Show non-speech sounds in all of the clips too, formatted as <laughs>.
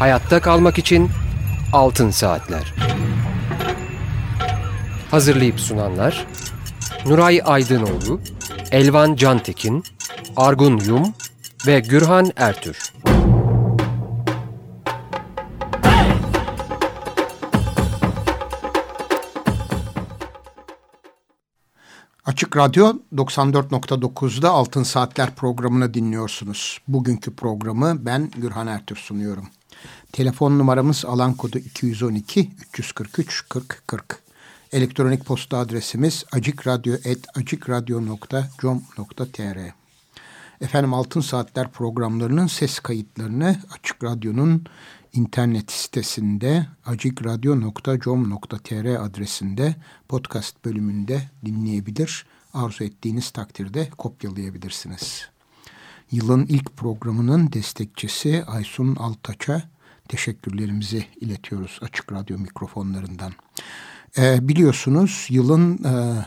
Hayatta kalmak için Altın Saatler. Hazırlayıp sunanlar Nuray Aydınoğlu, Elvan Cantekin, Argun Yum ve Gürhan Ertür. Açık Radyo 94.9'da Altın Saatler programını dinliyorsunuz. Bugünkü programı ben Gürhan Ertür sunuyorum. Telefon numaramız alan kodu 212 343 40 40. Elektronik posta adresimiz acikradyo.com.tr Efendim Altın Saatler programlarının ses kayıtlarını Açık Radyo'nun internet sitesinde acikradyo.com.tr adresinde podcast bölümünde dinleyebilir. Arzu ettiğiniz takdirde kopyalayabilirsiniz. Yılın ilk programının destekçisi Aysun Altaç'a teşekkürlerimizi iletiyoruz Açık Radyo mikrofonlarından. Ee, biliyorsunuz yılın e,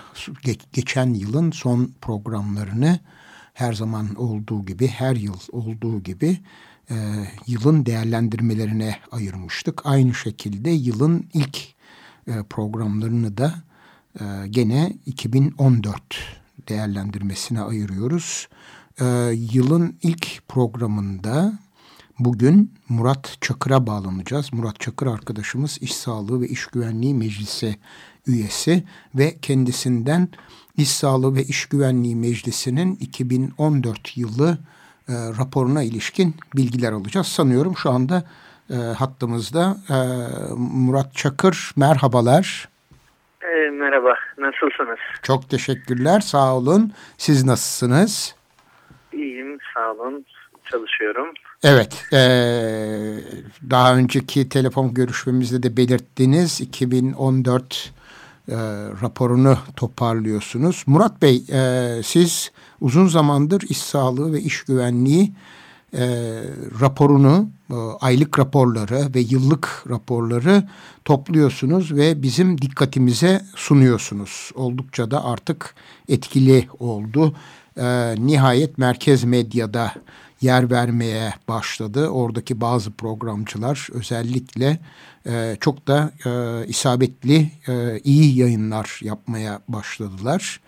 geçen yılın son programlarını her zaman olduğu gibi her yıl olduğu gibi e, yılın değerlendirmelerine ayırmıştık. Aynı şekilde yılın ilk e, programlarını da e, gene 2014 değerlendirmesine ayırıyoruz. E, yılın ilk programında bugün Murat Çakır'a bağlanacağız. Murat Çakır arkadaşımız İş Sağlığı ve İş Güvenliği Meclisi üyesi ve kendisinden İş Sağlığı ve İş Güvenliği Meclisi'nin 2014 yılı e, raporuna ilişkin bilgiler alacağız. Sanıyorum şu anda e, hattımızda e, Murat Çakır. Merhabalar. E, merhaba, nasılsınız? Çok teşekkürler, sağ olun. Siz nasılsınız? İyiyim, sağ olun. Çalışıyorum. Evet, e, daha önceki telefon görüşmemizde de belirttiniz 2014 e, raporunu toparlıyorsunuz. Murat Bey, e, siz uzun zamandır iş sağlığı ve iş güvenliği e, raporunu, e, aylık raporları ve yıllık raporları topluyorsunuz ve bizim dikkatimize sunuyorsunuz. Oldukça da artık etkili oldu. E, nihayet merkez medyada yer vermeye başladı. Oradaki bazı programcılar özellikle e, çok da e, isabetli, e, iyi yayınlar yapmaya başladılar.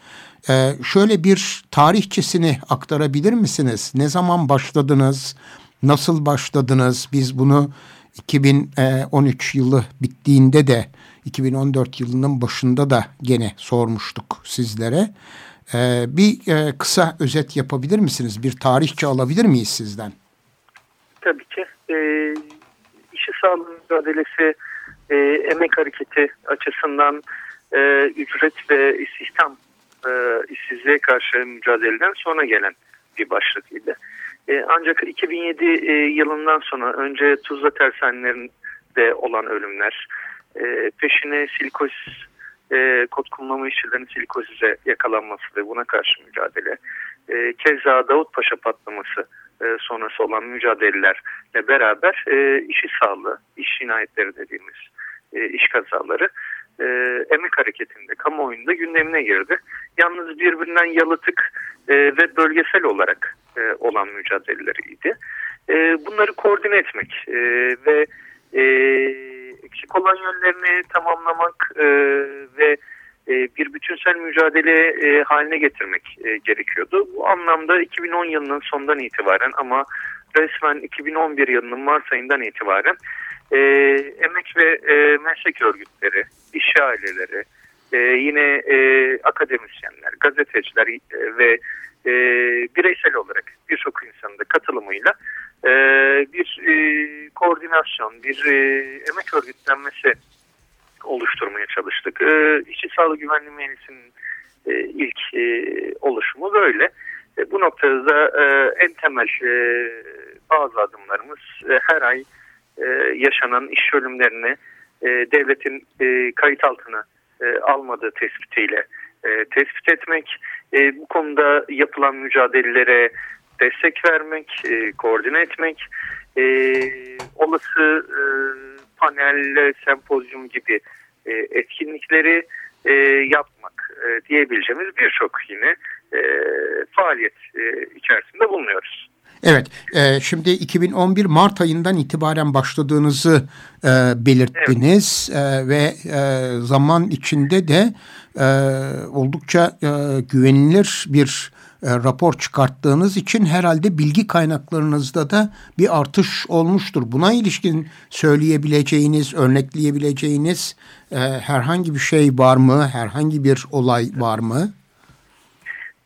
E, şöyle bir tarihçesini aktarabilir misiniz? Ne zaman başladınız? Nasıl başladınız? Biz bunu 2013 yılı bittiğinde de 2014 yılının başında da gene sormuştuk sizlere. Ee, bir e, kısa özet yapabilir misiniz? Bir tarihçi alabilir miyiz sizden? Tabii ki. E, işi sağlığı mücadelesi e, emek hareketi açısından e, ücret ve istihdam e, işsizliğe karşı mücadeleden sonra gelen bir başlıkıydı. E, ancak 2007 e, yılından sonra önce Tuzla tersanelerinde olan ölümler, e, peşine silikoz e, kod kullanma işçilerinin silikozize yakalanması ve buna karşı mücadele, e, keza Davutpaşa patlaması e, sonrası olan mücadelelerle beraber e, işi sağlığı, iş cinayetleri dediğimiz e, iş kazaları e, emek hareketinde, kamuoyunda gündemine girdi. Yalnız birbirinden yalıtık e, ve bölgesel olarak e, olan mücadeleleriydi. E, bunları koordine etmek e, ve e, eksik olan yönlerini tamamlamak e, ve e, bir bütünsel mücadele e, haline getirmek e, gerekiyordu. Bu anlamda 2010 yılının sonundan itibaren ama resmen 2011 yılının Mart ayından itibaren e, emek ve e, meslek örgütleri, iş aileleri, e, yine e, akademisyenler, gazeteciler e, ve e, bireysel olarak birçok insanın da katılımıyla e, bir e, koordinasyon, bir e, emek örgütlenmesi oluşturmaya çalıştık. E, İşçi Sağlığı Güvenliği Meclisi'nin e, ilk oluşumu böyle. Bu noktada da en temel bazı adımlarımız her ay yaşanan iş ölümlerini devletin kayıt altına almadığı tespitiyle tespit etmek, bu konuda yapılan mücadelelere destek vermek, e, koordine etmek, e, olası e, panel, sempozyum gibi e, etkinlikleri e, yapmak e, diyebileceğimiz birçok yine e, faaliyet e, içerisinde bulunuyoruz. Evet, e, şimdi 2011 Mart ayından itibaren başladığınızı e, belirttiniz evet. e, ve e, zaman içinde de e, oldukça e, güvenilir bir e, rapor çıkarttığınız için herhalde bilgi kaynaklarınızda da bir artış olmuştur. Buna ilişkin söyleyebileceğiniz, örnekleyebileceğiniz e, herhangi bir şey var mı? Herhangi bir olay var mı?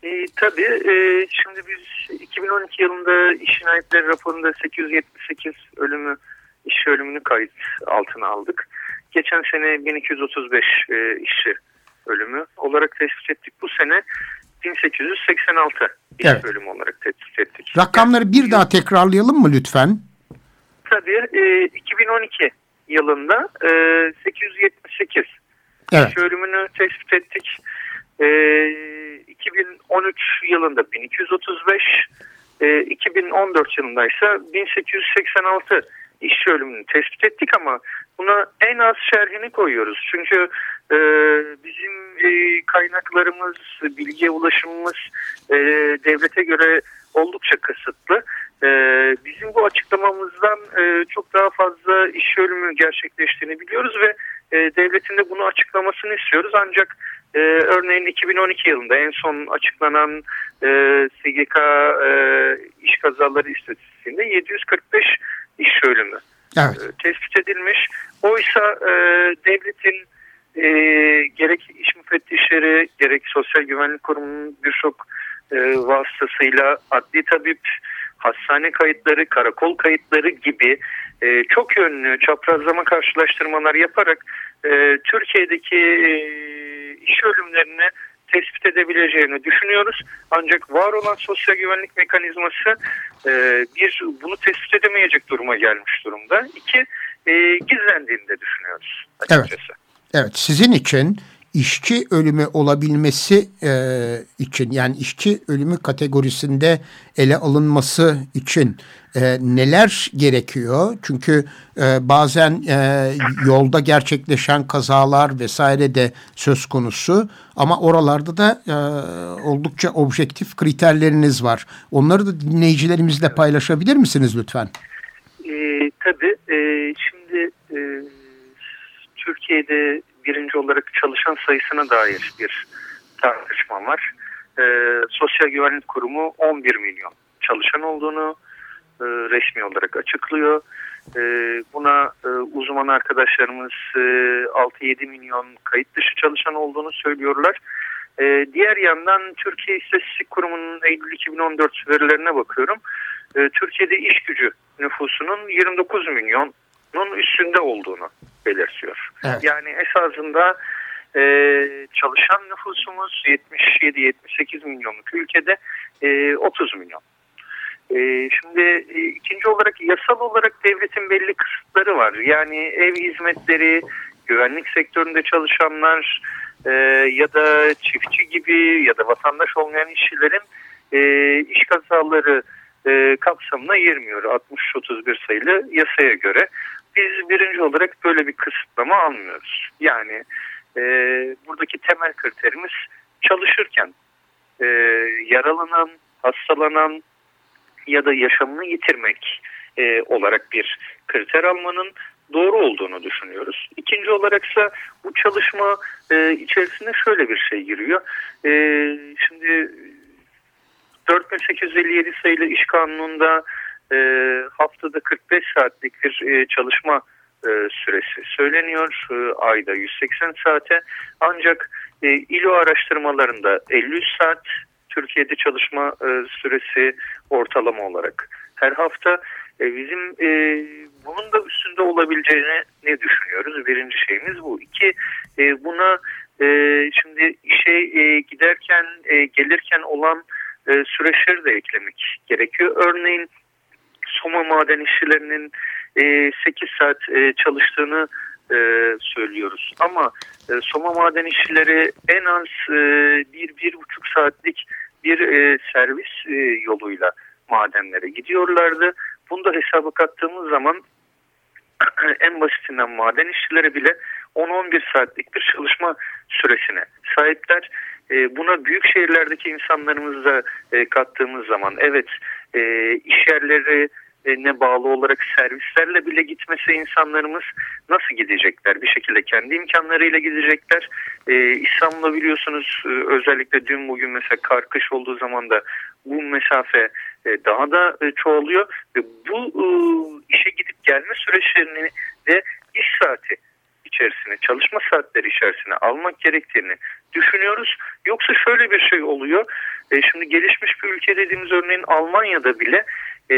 E, tabii. E, şimdi biz 2012 yılında iş cinayetleri raporunda 878 ölümü, iş ölümünü kayıt altına aldık. Geçen sene 1235 e, işçi ölümü olarak tespit ettik. Bu sene 1886 iş evet. bölümü olarak tespit ettik. Rakamları bir daha tekrarlayalım mı lütfen? Tabii. E, 2012 yılında e, 878 evet. iş ölümünü tespit ettik. E, 2013 yılında 1235, e, 2014 yılında ise 1886 işçi ölümünü tespit ettik ama buna en az şerhini koyuyoruz. Çünkü e, bizim e, kaynaklarımız, bilgiye ulaşımımız e, devlete göre oldukça kısıtlı. E, bizim bu açıklamamızdan e, çok daha fazla iş ölümü gerçekleştiğini biliyoruz ve e, devletin de bunu açıklamasını istiyoruz. Ancak e, örneğin 2012 yılında en son açıklanan e, SGK e, iş kazaları istatistiğinde 745 iş ölümü evet. e, tespit edilmiş. Oysa e, devletin e, gerek iş müfettişleri gerek sosyal güvenlik kurumunun birçok e, vasıtasıyla adli tabip, hastane kayıtları, karakol kayıtları gibi e, çok yönlü çaprazlama karşılaştırmalar yaparak e, Türkiye'deki e, iş ölümlerini tespit edebileceğini düşünüyoruz. Ancak var olan sosyal güvenlik mekanizması e, bir bunu tespit edemeyecek duruma gelmiş durumda. İki e, gizlendiğini de düşünüyoruz açıkçası. Evet. Evet sizin için işçi ölümü olabilmesi e, için yani işçi ölümü kategorisinde ele alınması için e, neler gerekiyor? Çünkü e, bazen e, yolda gerçekleşen kazalar vesaire de söz konusu ama oralarda da e, oldukça objektif kriterleriniz var. Onları da dinleyicilerimizle paylaşabilir misiniz lütfen? E, tabii. E, şimdi e, Türkiye'de birinci olarak çalışan sayısına dair bir tartışma var. E, Sosyal Güvenlik Kurumu 11 milyon çalışan olduğunu e, resmi olarak açıklıyor. E, buna e, uzman arkadaşlarımız e, 6-7 milyon kayıt dışı çalışan olduğunu söylüyorlar. E, diğer yandan Türkiye İstatistik Kurumu'nun Eylül 2014 verilerine bakıyorum. E, Türkiye'de iş gücü nüfusunun 29 milyonun üstünde olduğunu belirtiyor. Evet. Yani esasında e, çalışan nüfusumuz 77-78 milyonluk ülkede e, 30 milyon. E, şimdi e, ikinci olarak yasal olarak devletin belli kısıtları var. Yani ev hizmetleri, güvenlik sektöründe çalışanlar e, ya da çiftçi gibi ya da vatandaş olmayan işçilerin e, iş kazaları e, kapsamına girmiyor 60-31 sayılı yasaya göre biz birinci olarak böyle bir kısıtlama almıyoruz. Yani e, buradaki temel kriterimiz çalışırken e, yaralanan, hastalanan ya da yaşamını yitirmek e, olarak bir kriter almanın doğru olduğunu düşünüyoruz. İkinci olaraksa bu çalışma e, içerisinde şöyle bir şey giriyor. E, şimdi 4857 sayılı iş kanununda e, haftada 45 saatlik bir e, çalışma e, süresi söyleniyor. E, ayda 180 saate ancak e, İLO araştırmalarında 53 saat Türkiye'de çalışma e, süresi ortalama olarak her hafta e, bizim e, bunun da üstünde olabileceğini ne düşünüyoruz? Birinci şeyimiz bu. İki e, buna e, şimdi işe e, giderken e, gelirken olan e, süreçleri de eklemek gerekiyor. Örneğin Soma maden işçilerinin e, 8 saat e, çalıştığını e, söylüyoruz. Ama e, Soma maden işçileri en az e, bir, bir buçuk saatlik bir servis yoluyla madenlere gidiyorlardı. Bunu da hesaba kattığımız zaman <clears throat> en basitinden maden işçileri bile 10-11 saatlik bir çalışma süresine sahipler. Buna büyük şehirlerdeki insanlarımızı da kattığımız zaman evet e, iş yerleri ne bağlı olarak servislerle bile gitmesi insanlarımız nasıl gidecekler? Bir şekilde kendi imkanlarıyla gidecekler. Ee, İstanbul'da biliyorsunuz e, özellikle dün bugün mesela kar kış olduğu zaman da bu mesafe e, daha da e, çoğalıyor ve bu işe gidip gelme süreçlerini de iş saati içerisine, çalışma saatleri içerisine almak gerektiğini düşünüyoruz. Yoksa şöyle bir şey oluyor. E, şimdi gelişmiş bir ülke dediğimiz örneğin Almanya'da bile e,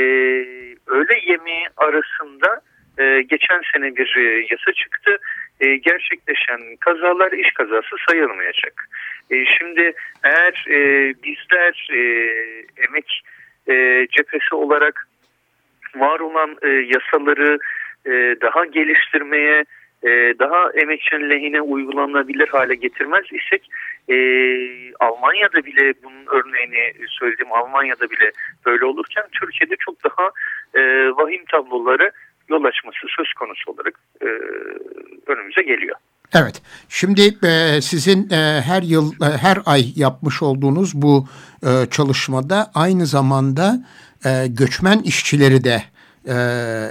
öğle yemeği arasında e, geçen sene bir e, yasa çıktı. E, gerçekleşen kazalar iş kazası sayılmayacak. E, şimdi eğer e, bizler e, emek e, cephesi olarak var olan e, yasaları e, daha geliştirmeye, e, daha emekçinin lehine uygulanabilir hale getirmez isek e, Almanya'da bile bunun örneğini söyledim Almanya'da bile böyle olurken Türkiye'de çok daha e, vahim tabloları yol açması söz konusu olarak e, önümüze geliyor. Evet. Şimdi e, sizin e, her yıl e, her ay yapmış olduğunuz bu e, çalışmada aynı zamanda e, göçmen işçileri de e,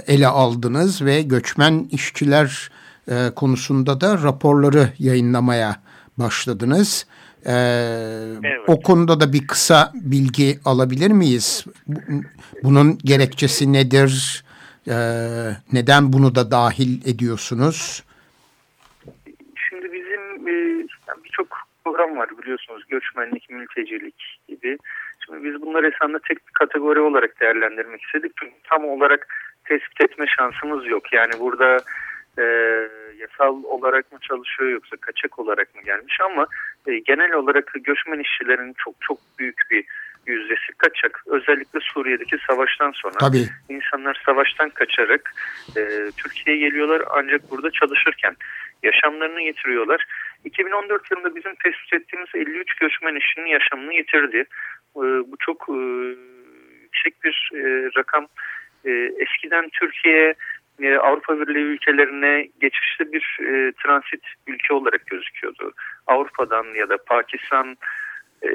ele aldınız ve göçmen işçiler e, konusunda da raporları yayınlamaya başladınız. E, evet. O konuda da bir kısa bilgi alabilir miyiz? Bunun gerekçesi nedir? E, neden bunu da dahil ediyorsunuz? Şimdi bizim e, birçok program var biliyorsunuz. Göçmenlik, mültecilik gibi. Şimdi biz bunları esasında tek bir kategori olarak değerlendirmek istedik. Çünkü tam olarak tespit etme şansımız yok. Yani burada e, yasal olarak mı çalışıyor yoksa kaçak olarak mı gelmiş ama e, genel olarak göçmen işçilerin çok çok büyük bir yüzdesi kaçak. Özellikle Suriye'deki savaştan sonra Tabii. insanlar savaştan kaçarak e, Türkiye'ye geliyorlar ancak burada çalışırken yaşamlarını yitiriyorlar. 2014 yılında bizim tespit ettiğimiz 53 göçmen işçinin yaşamını yitirdi. E, bu çok e, yüksek bir e, rakam. E, eskiden Türkiye e, Avrupa Birliği ülkelerine geçişte bir e, transit ülke olarak gözüküyordu. Avrupa'dan ya da Pakistan, e,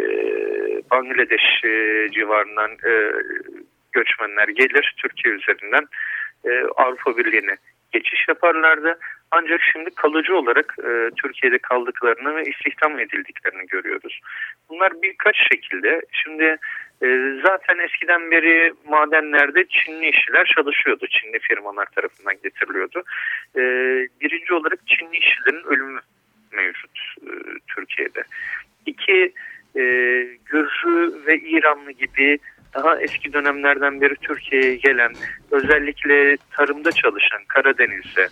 Bangladeş e, civarından e, göçmenler gelir Türkiye üzerinden e, Avrupa Birliği'ne geçiş yaparlardı. Ancak şimdi kalıcı olarak e, Türkiye'de kaldıklarını ve istihdam edildiklerini görüyoruz. Bunlar birkaç şekilde. Şimdi e, zaten eskiden beri madenlerde Çinli işçiler çalışıyordu. Çinli firmalar tarafından getiriliyordu. E, birinci olarak Çinli işçilerin ölümü mevcut e, Türkiye'de. İki, e, Gürcü ve İranlı gibi daha eski dönemlerden beri Türkiye'ye gelen özellikle tarımda çalışan Karadeniz'de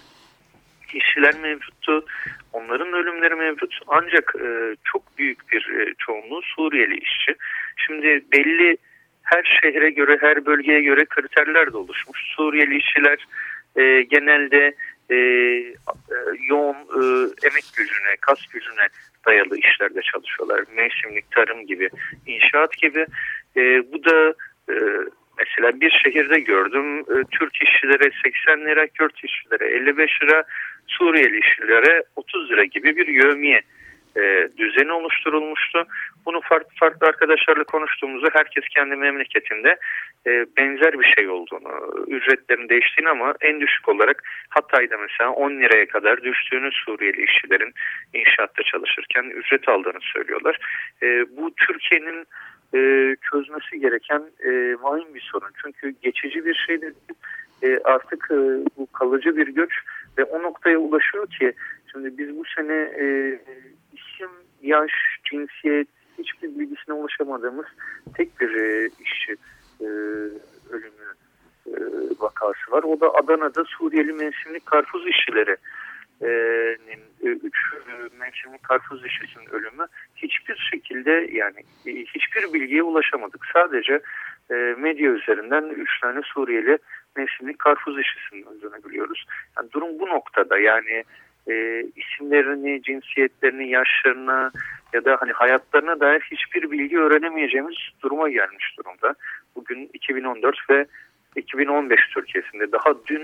işçiler mevcuttu. Onların ölümleri mevcut ancak e, çok büyük bir e, çoğunluğu Suriyeli işçi. Şimdi belli her şehre göre her bölgeye göre kriterler de oluşmuş. Suriyeli işçiler e, genelde e, e, yoğun e, emek gücüne, kas gücüne dayalı işlerde çalışıyorlar. Mevsimlik tarım gibi, inşaat gibi. E, bu da e, mesela bir şehirde gördüm e, Türk işçilere 80 lira, Kürt işçilere 55 lira, Suriyeli işçilere 30 lira gibi bir yövmiye e, düzeni oluşturulmuştu. Bunu farklı farklı arkadaşlarla konuştuğumuzda herkes kendi memleketinde e, benzer bir şey olduğunu, ücretlerin değiştiğini ama en düşük olarak Hatay'da mesela 10 liraya kadar düştüğünü Suriyeli işçilerin inşaatta çalışırken ücret aldığını söylüyorlar. E, bu Türkiye'nin e, çözmesi gereken e, vahim bir sorun. Çünkü geçici bir şey de e, artık e, bu kalıcı bir göç ve o noktaya ulaşıyor ki şimdi biz bu sene e, isim, yaş, cinsiyet hiçbir bilgisine ulaşamadığımız tek bir e, işçi e, ölümü e, vakası var. O da Adana'da Suriyeli mevsimli karpuz işçileri e, üç mevsimli karpuz işçisinin ölümü hiçbir şekilde yani e, hiçbir bilgiye ulaşamadık. Sadece e, medya üzerinden üç tane Suriyeli mevsimli karpuz işçisinin öldüğünü biliyoruz. Yani durum bu noktada yani e, isimlerini, cinsiyetlerini, yaşlarına ya da hani hayatlarına dair hiçbir bilgi öğrenemeyeceğimiz duruma gelmiş durumda. Bugün 2014 ve 2015 Türkiye'sinde daha dün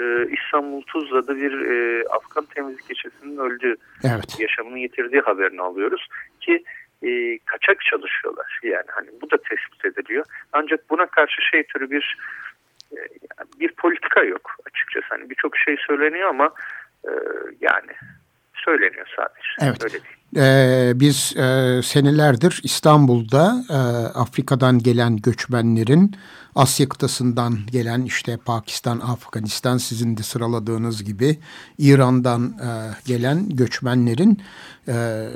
e, İstanbul Tuzla'da bir e, Afgan temizlik işçisinin öldüğü, evet. yaşamını yitirdiği haberini alıyoruz ki e, kaçak çalışıyorlar. Yani hani bu da tespit ediliyor. Ancak buna karşı şey türü bir e, bir politika yok açıkçası. Hani birçok şey söyleniyor ama e, yani söyleniyor sadece. Evet. Öyle değil. Ee, biz e, senelerdir İstanbul'da e, Afrika'dan gelen göçmenlerin Asya kıtasından gelen işte Pakistan, Afganistan sizin de sıraladığınız gibi İran'dan e, gelen göçmenlerin e,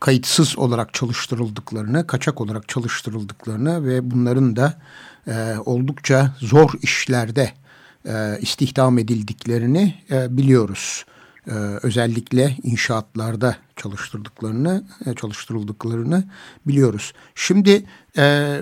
kayıtsız olarak çalıştırıldıklarını, kaçak olarak çalıştırıldıklarını ve bunların da e, oldukça zor işlerde e, istihdam edildiklerini e, biliyoruz. Ee, özellikle inşaatlarda çalıştırdıklarını e, çalıştırıldıklarını biliyoruz. Şimdi e,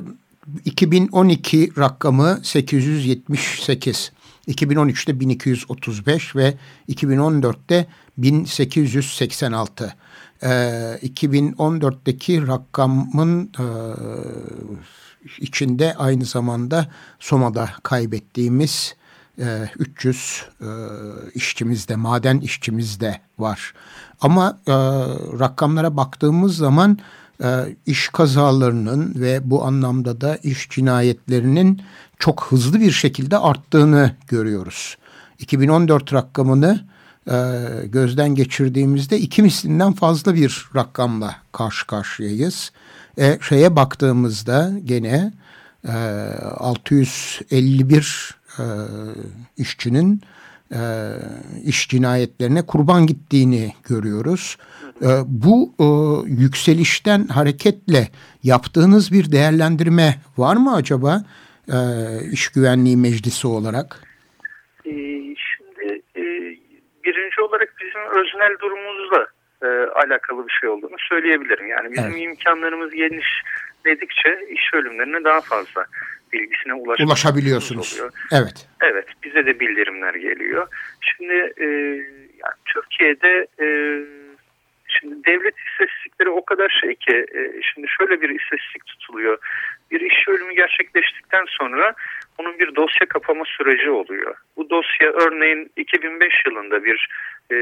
2012 rakamı 878, 2013'te 1235 ve 2014'te 1886. E, 2014'teki rakamın e, içinde aynı zamanda Soma'da kaybettiğimiz 300 e, e, işçimiz de, maden işçimiz de var. Ama e, rakamlara baktığımız zaman iş kazalarının ve bu anlamda da iş cinayetlerinin çok hızlı bir şekilde arttığını görüyoruz. 2014 rakamını gözden geçirdiğimizde iki mislinden fazla bir rakamla karşı karşıyayız. E, şeye baktığımızda gene 651 e, işçinin e, iş cinayetlerine kurban gittiğini görüyoruz. E, bu e, yükselişten hareketle yaptığınız bir değerlendirme var mı acaba e, iş güvenliği meclisi olarak? E, şimdi e, birinci olarak bizim öznel durumumuzla e, alakalı bir şey olduğunu söyleyebilirim. Yani bizim evet. imkanlarımız genişledikçe iş ölümlerine daha fazla bilgisine ulaşabiliyorsunuz. Oluyor. Evet. Evet, bize de bildirimler geliyor. Şimdi e, yani Türkiye'de e, şimdi devlet istatistikleri o kadar şey ki e, şimdi şöyle bir istatistik tutuluyor. Bir iş ölümü gerçekleştikten sonra onun bir dosya kapama süreci oluyor. Bu dosya örneğin 2005 yılında bir e,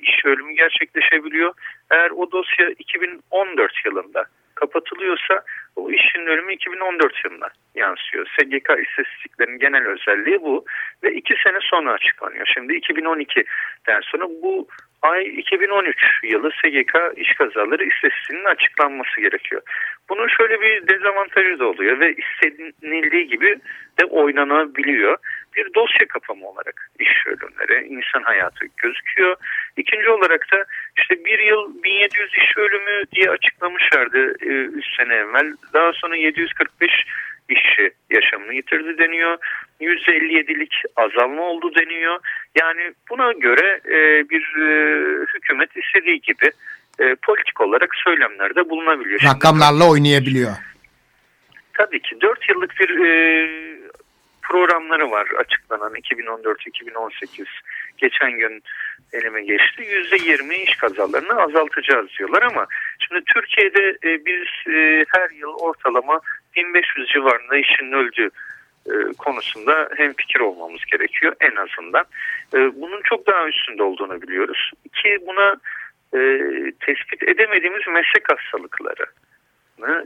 iş ölümü gerçekleşebiliyor. Eğer o dosya 2014 yılında kapatılıyorsa o işin ölümü 2014 yılında yansıyor. SGK istatistiklerinin genel özelliği bu ve iki sene sonra açıklanıyor. Şimdi 2012'den sonra bu ay 2013 yılı SGK iş kazaları istatistiğinin açıklanması gerekiyor. Bunun şöyle bir dezavantajı da oluyor ve istenildiği gibi de oynanabiliyor. Bir dosya kapama olarak iş ölümleri, insan hayatı gözüküyor. İkinci olarak da işte bir yıl 1700 iş ölümü diye açıklamışlardı 3 e, sene evvel. Daha sonra 745 işçi yaşamını yitirdi deniyor. %57'lik azalma oldu deniyor. Yani buna göre e, bir e, hükümet istediği gibi e, politik olarak söylemlerde bulunabiliyor. Rakamlarla Şimdi, oynayabiliyor. Tabii ki 4 yıllık bir e, programları var açıklanan 2014-2018 geçen gün elime geçti. %20 iş kazalarını azaltacağız diyorlar ama şimdi Türkiye'de e, biz e, her yıl ortalama 1500 civarında işin öldüğü e, konusunda hem fikir olmamız gerekiyor en azından. Bunun çok daha üstünde olduğunu biliyoruz. Ki buna tespit edemediğimiz meslek hastalıkları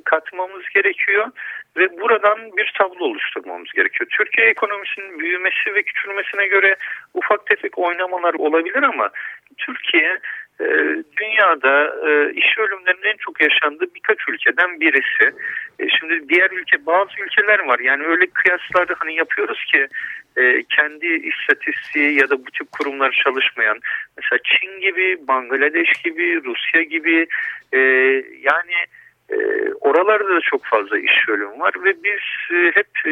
katmamız gerekiyor ve buradan bir tablo oluşturmamız gerekiyor. Türkiye ekonomisinin büyümesi ve küçülmesine göre ufak tefek oynamalar olabilir ama Türkiye e, dünyada e, iş ölümlerinin en çok yaşandığı birkaç ülkeden birisi. E, şimdi diğer ülke bazı ülkeler var yani öyle kıyaslarda hani yapıyoruz ki kendi istatistiği ya da bu tip kurumlar çalışmayan mesela Çin gibi, Bangladeş gibi, Rusya gibi yani e, oralarda da çok fazla iş ölüm var ve biz e, hep e,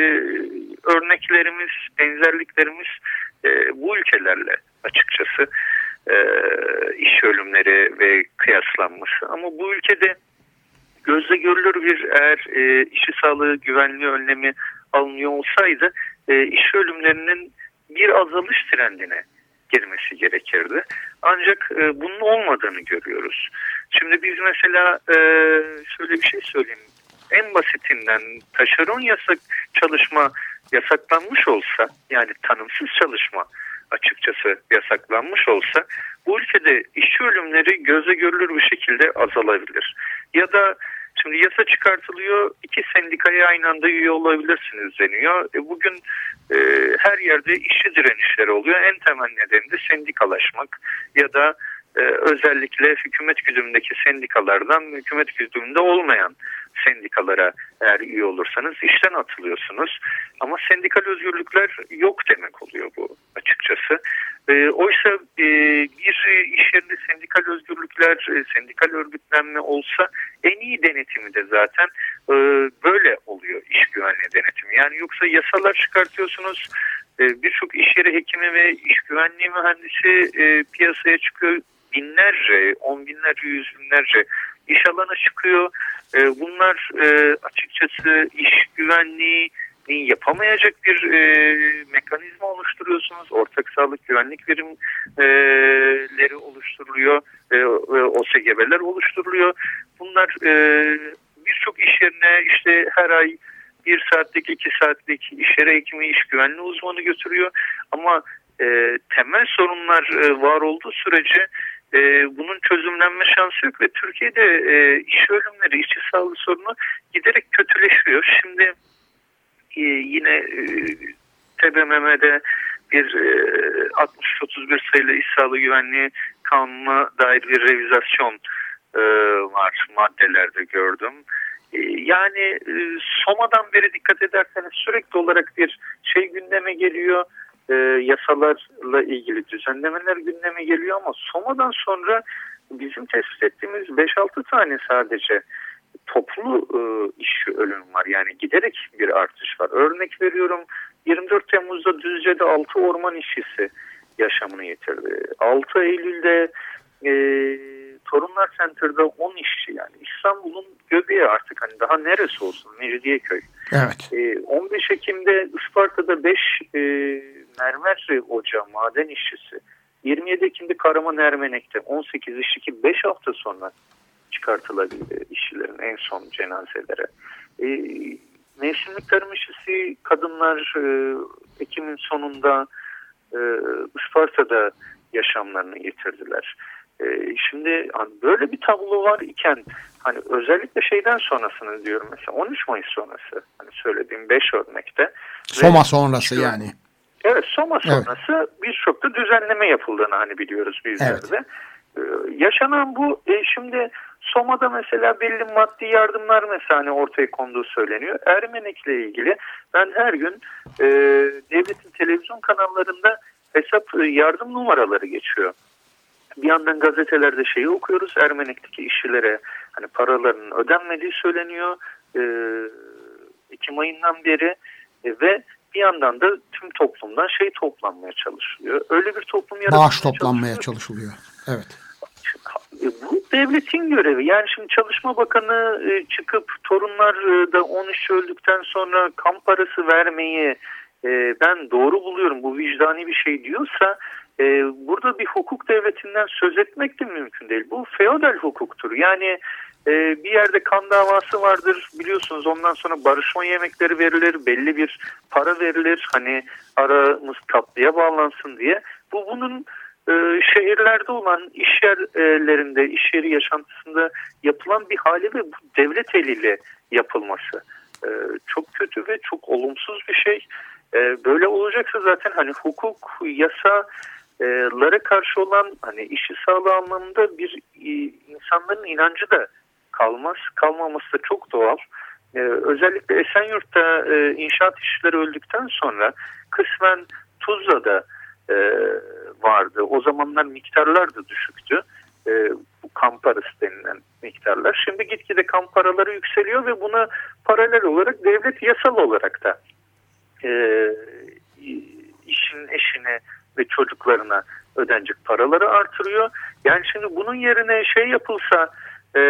örneklerimiz, benzerliklerimiz e, bu ülkelerle açıkçası iş ölümleri ve kıyaslanması. Ama bu ülkede gözle görülür bir eğer e, işi sağlığı güvenliği önlemi alınıyor olsaydı iş ölümlerinin bir azalış trendine girmesi gerekirdi. Ancak bunun olmadığını görüyoruz. Şimdi biz mesela e, şöyle bir şey söyleyeyim. en basitinden taşeron yasak çalışma yasaklanmış olsa yani tanımsız çalışma açıkçası yasaklanmış olsa bu ülkede işçi ölümleri göze görülür bir şekilde azalabilir. Ya da şimdi yasa çıkartılıyor iki sendikaya aynı anda üye olabilirsiniz deniyor. E bugün e, her yerde işçi direnişleri oluyor. En temel nedeni de sendikalaşmak ya da e, özellikle hükümet güdümündeki sendikalardan hükümet güdümünde olmayan sendikalara eğer üye olursanız işten atılıyorsunuz. Ama sendikal özgürlükler yok demek oluyor bu açıkçası. E, oysa e, bir iş yerinde sendikal özgürlükler, e, sendikal örgütlenme olsa en iyi denetimi de zaten e, böyle oluyor iş güvenliği denetimi. Yani yoksa yasalar çıkartıyorsunuz, e, birçok iş yeri hekimi ve iş güvenliği mühendisi e, piyasaya çıkıyor binlerce, on binlerce, yüz binlerce iş alanı çıkıyor. E, bunlar e, açıkçası iş güvenliği yapamayacak bir e, mekanizma oluşturuyorsunuz. Ortak sağlık güvenlik birimleri oluşturuluyor. E, OSGB'ler oluşturuluyor. Bunlar e, birçok iş yerine işte her ay bir saatlik, iki saatlik iş yeri hekimi, iş güvenliği uzmanı götürüyor. Ama e, temel sorunlar e, var olduğu sürece e, bunun çözümlenme şansı yok ve Türkiye'de e, iş ölümleri, işçi sağlığı sorunu giderek kötüleşiyor. Şimdi e, yine e, TBMM'de bir e, 6331 sayılı iş sağlığı güvenliği kanununa dair bir revizasyon e, var maddelerde gördüm. E, yani e, Soma'dan beri dikkat ederseniz sürekli olarak bir şey gündeme geliyor e, yasalarla ilgili düzenlemeler gündeme geliyor ama Soma'dan sonra bizim tespit ettiğimiz 5-6 tane sadece toplu e, iş ölüm var. Yani giderek bir artış var. Örnek veriyorum 24 Temmuz'da Düzce'de 6 orman işçisi yaşamını yitirdi. 6 Eylül'de e, Torunlar Center'da 10 işçi yani İstanbul'un göbeği artık hani daha neresi olsun Mecidiyeköy. Evet. E, 15 Ekim'de Isparta'da 5 e, mermer ocağı maden işçisi 27 Ekim'de Karaman Ermenek'te 18 işçi ki 5 hafta sonra çıkartılabildi işçilerin en son cenazelere. E, mevsimlik tarım işçisi kadınlar e, Ekim'in sonunda e, Isparta'da yaşamlarını yitirdiler. E, şimdi hani böyle bir tablo var iken hani özellikle şeyden sonrasını diyorum mesela 13 Mayıs sonrası hani söylediğim 5 örnekte. Soma sonrası yani. Evet Soma sonrası evet. birçok da düzenleme yapıldığını hani biliyoruz bizlerde. Evet. Ee, yaşanan bu e, şimdi Soma'da mesela belli maddi yardımlar mesela hani ortaya konduğu söyleniyor. Ermenek'le ilgili ben her gün e, devletin televizyon kanallarında hesap e, yardım numaraları geçiyor. Bir yandan gazetelerde şeyi okuyoruz. Ermenek'teki işçilere hani paralarının ödenmediği söyleniyor. E, Ekim ayından beri e, ve bir yandan da tüm toplumdan şey toplanmaya çalışılıyor. Öyle bir toplum yaratılmaya Bağış toplanmaya çalışılıyor. Evet. E, bu devletin görevi. Yani şimdi Çalışma Bakanı e, çıkıp torunlar e, da 13 öldükten sonra kamp parası vermeyi ben doğru buluyorum. Bu vicdani bir şey diyorsa burada bir hukuk devletinden söz etmek de mümkün değil. Bu feodal hukuktur. Yani bir yerde kan davası vardır biliyorsunuz ondan sonra barışma yemekleri verilir belli bir para verilir hani aramız tatlıya bağlansın diye bu bunun e, şehirlerde olan iş yerlerinde, iş yeri yaşantısında yapılan bir hali ve bu devlet eliyle yapılması e, çok kötü ve çok olumsuz bir şey. E, böyle olacaksa zaten hani hukuk, yasalara karşı olan hani işi sağlığı anlamında bir e, insanların inancı da kalmaz. Kalmaması da çok doğal. Ee, özellikle Esenyurt'ta e, inşaat işçileri öldükten sonra kısmen Tuzla'da e, vardı. O zamanlar miktarlar da düşüktü. E, bu kamp parası denilen miktarlar. Şimdi gitgide kamp paraları yükseliyor ve buna paralel olarak devlet yasal olarak da e, işin eşine ve çocuklarına ödenecek paraları artırıyor. Yani şimdi bunun yerine şey yapılsa e,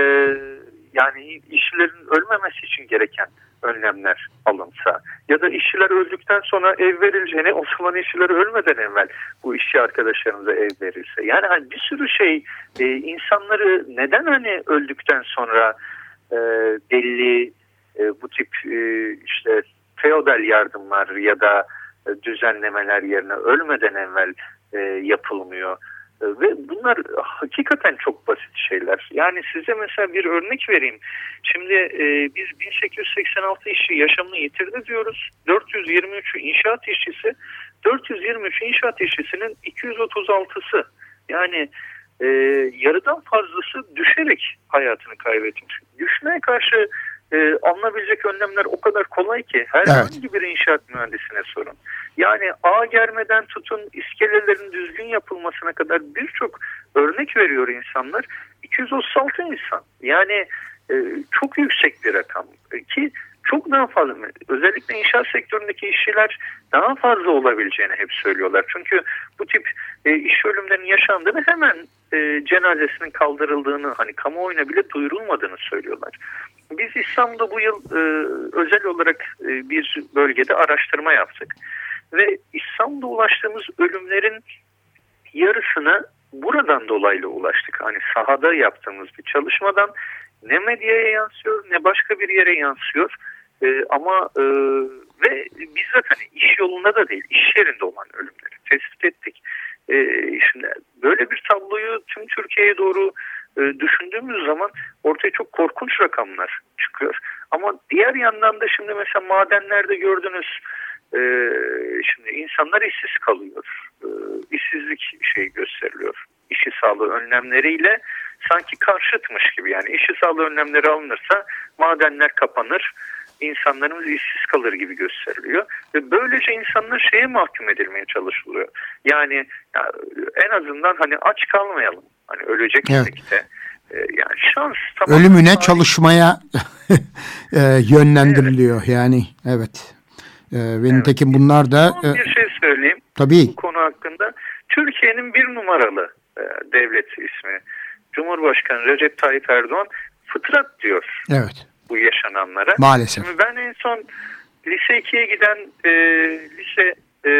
yani işçilerin ölmemesi için gereken önlemler alınsa ya da işçiler öldükten sonra ev verileceğine o zaman işçiler ölmeden evvel bu işçi arkadaşlarımıza ev verilse. Yani hani bir sürü şey e, insanları neden hani öldükten sonra e, belli e, bu tip e, işte feodal yardımlar ya da düzenlemeler yerine ölmeden evvel e, yapılmıyor. E, ve bunlar hakikaten çok basit şeyler. Yani size mesela bir örnek vereyim. Şimdi e, biz 1886 işçi yaşamını yitirdi diyoruz. 423 inşaat işçisi, 423 inşaat işçisinin 236'sı yani e, yarıdan fazlası düşerek hayatını kaybetmiş. Düşmeye karşı e, alınabilecek önlemler o kadar kolay ki herhangi evet. bir inşaat mühendisine sorun. Yani ağ germeden tutun iskelelerin düzgün yapılmasına kadar birçok örnek veriyor insanlar. 236 insan yani e, çok yüksek bir rakam ki çok daha fazla özellikle inşaat sektöründeki işçiler daha fazla olabileceğini hep söylüyorlar. Çünkü bu tip e, iş ölümlerinin yaşandığını hemen e, cenazesinin kaldırıldığını hani kamuoyuna bile duyurulmadığını söylüyorlar. Biz İstanbul'da bu yıl e, özel olarak e, bir bölgede araştırma yaptık. Ve İstanbul'da ulaştığımız ölümlerin yarısına buradan dolaylı ulaştık. Hani sahada yaptığımız bir çalışmadan ne medyaya yansıyor ne başka bir yere yansıyor. E, ama e, ve bizzat hani iş yolunda da değil iş yerinde olan ölümleri tespit ettik. E, şimdi böyle bir tabloyu tüm Türkiye'ye doğru e, düşündüğümüz zaman ortaya çok korkunç rakamlar çıkıyor. Ama diğer yandan da şimdi mesela madenlerde gördünüz e, şimdi insanlar işsiz kalıyor. E, işsizlik şey gösteriliyor. İşi sağlığı önlemleriyle sanki karşıtmış gibi yani işi sağlığı önlemleri alınırsa madenler kapanır insanlarımız işsiz kalır gibi gösteriliyor. Ve böylece insanlar şeye mahkum edilmeye çalışılıyor. Yani ya, en azından hani aç kalmayalım. Hani ölecek evet. de. Ee, yani şans tamam. Ölümüne tarih... çalışmaya <laughs> e, yönlendiriliyor evet. yani evet. E, ve evet. bunlar da... E, bir şey söyleyeyim. Tabii. Bu konu hakkında. Türkiye'nin bir numaralı e, devlet ismi. Cumhurbaşkanı Recep Tayyip Erdoğan fıtrat diyor. Evet bu yaşananlara. Maalesef. Şimdi ben en son lise 2'ye giden e, lise e,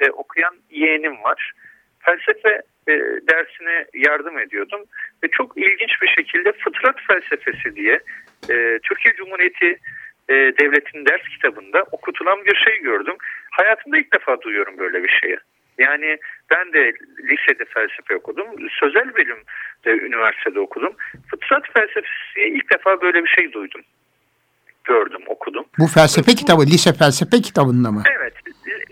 de okuyan yeğenim var. Felsefe e, dersine yardım ediyordum ve çok ilginç bir şekilde fıtrat felsefesi diye e, Türkiye Cumhuriyeti e, Devleti'nin ders kitabında okutulan bir şey gördüm. Hayatımda ilk defa duyuyorum böyle bir şeyi. Yani ben de lisede felsefe okudum. Sözel bilim de üniversitede okudum. Fıtrat felsefesi ilk defa böyle bir şey duydum. Gördüm, okudum. Bu felsefe kitabı, lise felsefe kitabında mı? Evet,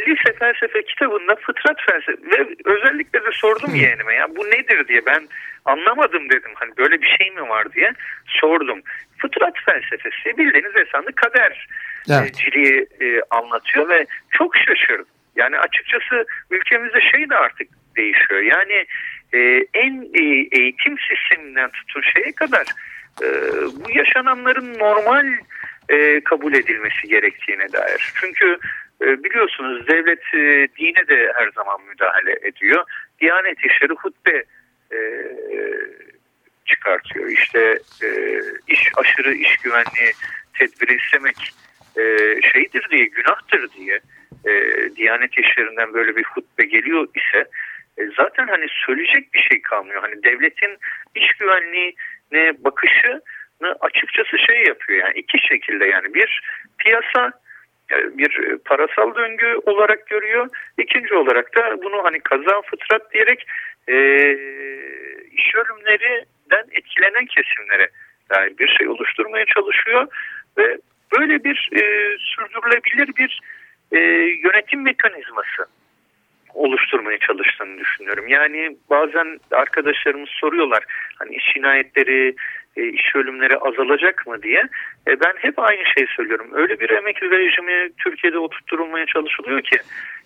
lise felsefe kitabında fıtrat felsefe ve özellikle de sordum Hı. yeğenime ya bu nedir diye ben anlamadım dedim. Hani böyle bir şey mi var diye sordum. Fıtrat felsefesi bildiğiniz esasında kader evet. e, anlatıyor ve çok şaşırdım. Yani açıkçası ülkemizde şey de artık değişiyor. Yani e, en e, eğitim sisteminden tutun şeye kadar e, bu yaşananların normal e, kabul edilmesi gerektiğine dair. Çünkü e, biliyorsunuz devlet e, dine de her zaman müdahale ediyor. Diyanet işleri hutbe e, çıkartıyor. İşte e, iş aşırı iş güvenliği tedbiri istemek e, şeydir diye, günahtır diye e, Diyanet işlerinden böyle bir hutbe geliyor ise e, zaten hani söyleyecek bir şey kalmıyor. Hani devletin iş güvenliğine bakışını açıkçası şey yapıyor yani iki şekilde yani bir piyasa e, bir parasal döngü olarak görüyor. İkinci olarak da bunu hani kaza fıtrat diyerek e, iş ölümlerinden etkilenen kesimlere dair bir şey oluşturmaya çalışıyor ve böyle bir e, sürdürülebilir bir e, yönetim mekanizması oluşturmaya çalıştığını düşünüyorum. Yani bazen arkadaşlarımız soruyorlar hani iş cinayetleri, e, iş ölümleri azalacak mı diye. E, ben hep aynı şeyi söylüyorum. Öyle bir emek rejimi Türkiye'de oturtturulmaya çalışılıyor ki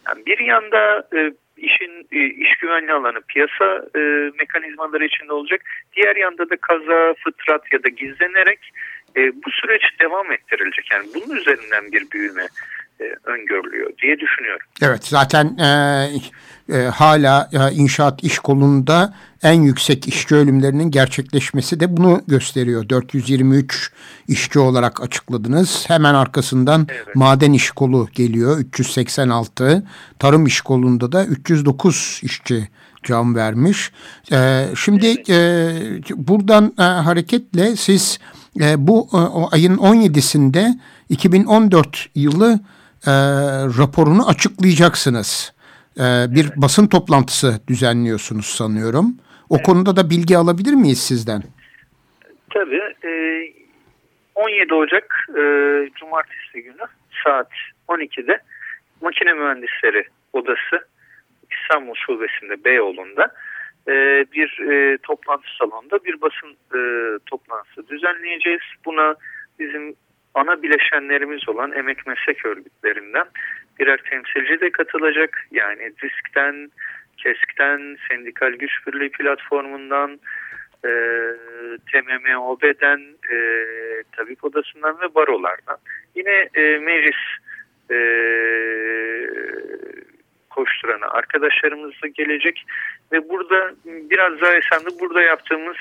yani bir yanda e, işin e, iş güvenliği alanı piyasa e, mekanizmaları içinde olacak. Diğer yanda da kaza, fıtrat ya da gizlenerek e, bu süreç devam ettirilecek. Yani bunun üzerinden bir büyüme e, öngörülüyor diye düşünüyorum. Evet zaten e, e, hala e, inşaat iş kolunda en yüksek işçi ölümlerinin gerçekleşmesi de bunu gösteriyor. 423 işçi olarak açıkladınız. Hemen arkasından evet. maden iş kolu geliyor 386. Tarım iş kolunda da 309 işçi can vermiş. E, şimdi e, buradan e, hareketle siz e, bu e, ayın 17'sinde 2014 yılı e, raporunu açıklayacaksınız. E, bir evet. basın toplantısı düzenliyorsunuz sanıyorum. O evet. konuda da bilgi alabilir miyiz sizden? Tabii. E, 17 Ocak e, Cumartesi günü saat 12'de Makine Mühendisleri Odası İstanbul Şubesi'nde Beyoğlu'nda e, bir e, toplantı salonunda bir basın e, toplantısı düzenleyeceğiz. Buna bizim ana bileşenlerimiz olan emek meslek örgütlerinden birer temsilci de katılacak. Yani diskten, KESK'ten, Sendikal Güç Birliği platformundan, e, TMMOB'den, e, Tabip Odası'ndan ve barolardan. Yine e, meclis e, koşturanı arkadaşlarımız da gelecek ve burada biraz daha esende burada yaptığımız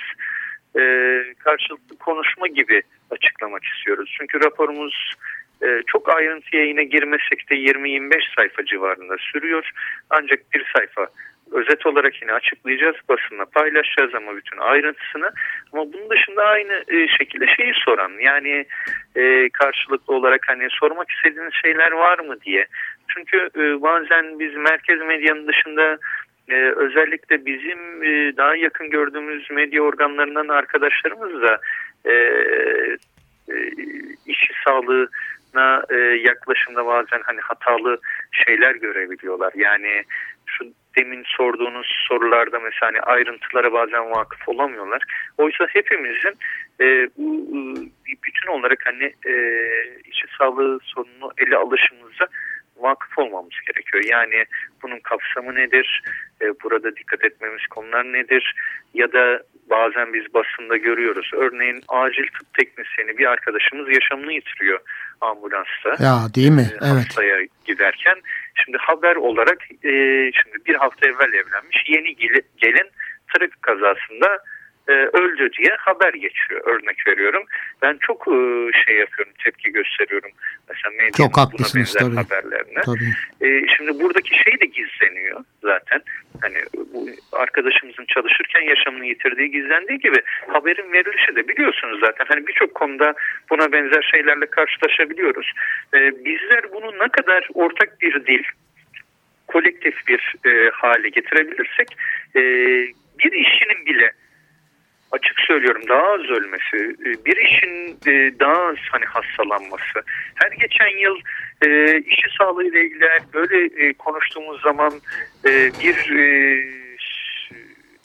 e, karşılıklı konuşma gibi açıklamak istiyoruz. Çünkü raporumuz e, çok ayrıntıya yine girmesek de 20-25 sayfa civarında sürüyor. Ancak bir sayfa özet olarak yine açıklayacağız. Basınla paylaşacağız ama bütün ayrıntısını. Ama bunun dışında aynı e, şekilde şeyi soran yani e, karşılıklı olarak hani sormak istediğiniz şeyler var mı diye. Çünkü e, bazen biz merkez medyanın dışında e, özellikle bizim e, daha yakın gördüğümüz medya organlarından arkadaşlarımız da e, e, işçi sağlığına e, yaklaşımda bazen hani hatalı şeyler görebiliyorlar. Yani şu demin sorduğunuz sorularda mesela hani ayrıntılara bazen vakıf olamıyorlar. Oysa hepimizin e, bu e, bütün olarak hani e, işçi sağlığı sorununu ele alışımıza vakıf olmamız gerekiyor. Yani bunun kapsamı nedir? E, burada dikkat etmemiz konular nedir? Ya da bazen biz basında görüyoruz. Örneğin acil tıp teknisyeni bir arkadaşımız yaşamını yitiriyor ambulansta. Ya değil mi? E, evet. Hastaya giderken. Şimdi haber olarak e, şimdi bir hafta evvel evlenmiş yeni gelin trafik kazasında e, öldü diye haber geçiyor. Örnek veriyorum. Ben çok e, şey yapıyorum, tepki gösteriyorum. Mesela medyanın çok haklısınız, buna benzer tabii. haberlerine. Tabii. E, şimdi buradaki şey de gizleniyor zaten. Hani bu arkadaşımızın çalışırken yaşamını yitirdiği gizlendiği gibi haberin verilişi de biliyorsunuz zaten. Hani birçok konuda buna benzer şeylerle karşılaşabiliyoruz. E, bizler bunu ne kadar ortak bir dil, kolektif bir e, hale getirebilirsek e, bir işinin bile açık söylüyorum daha az ölmesi, e, bir işin e, daha az hani hastalanması. Her geçen yıl e, işi sağlığı ile ilgili böyle konuştuğumuz zaman bir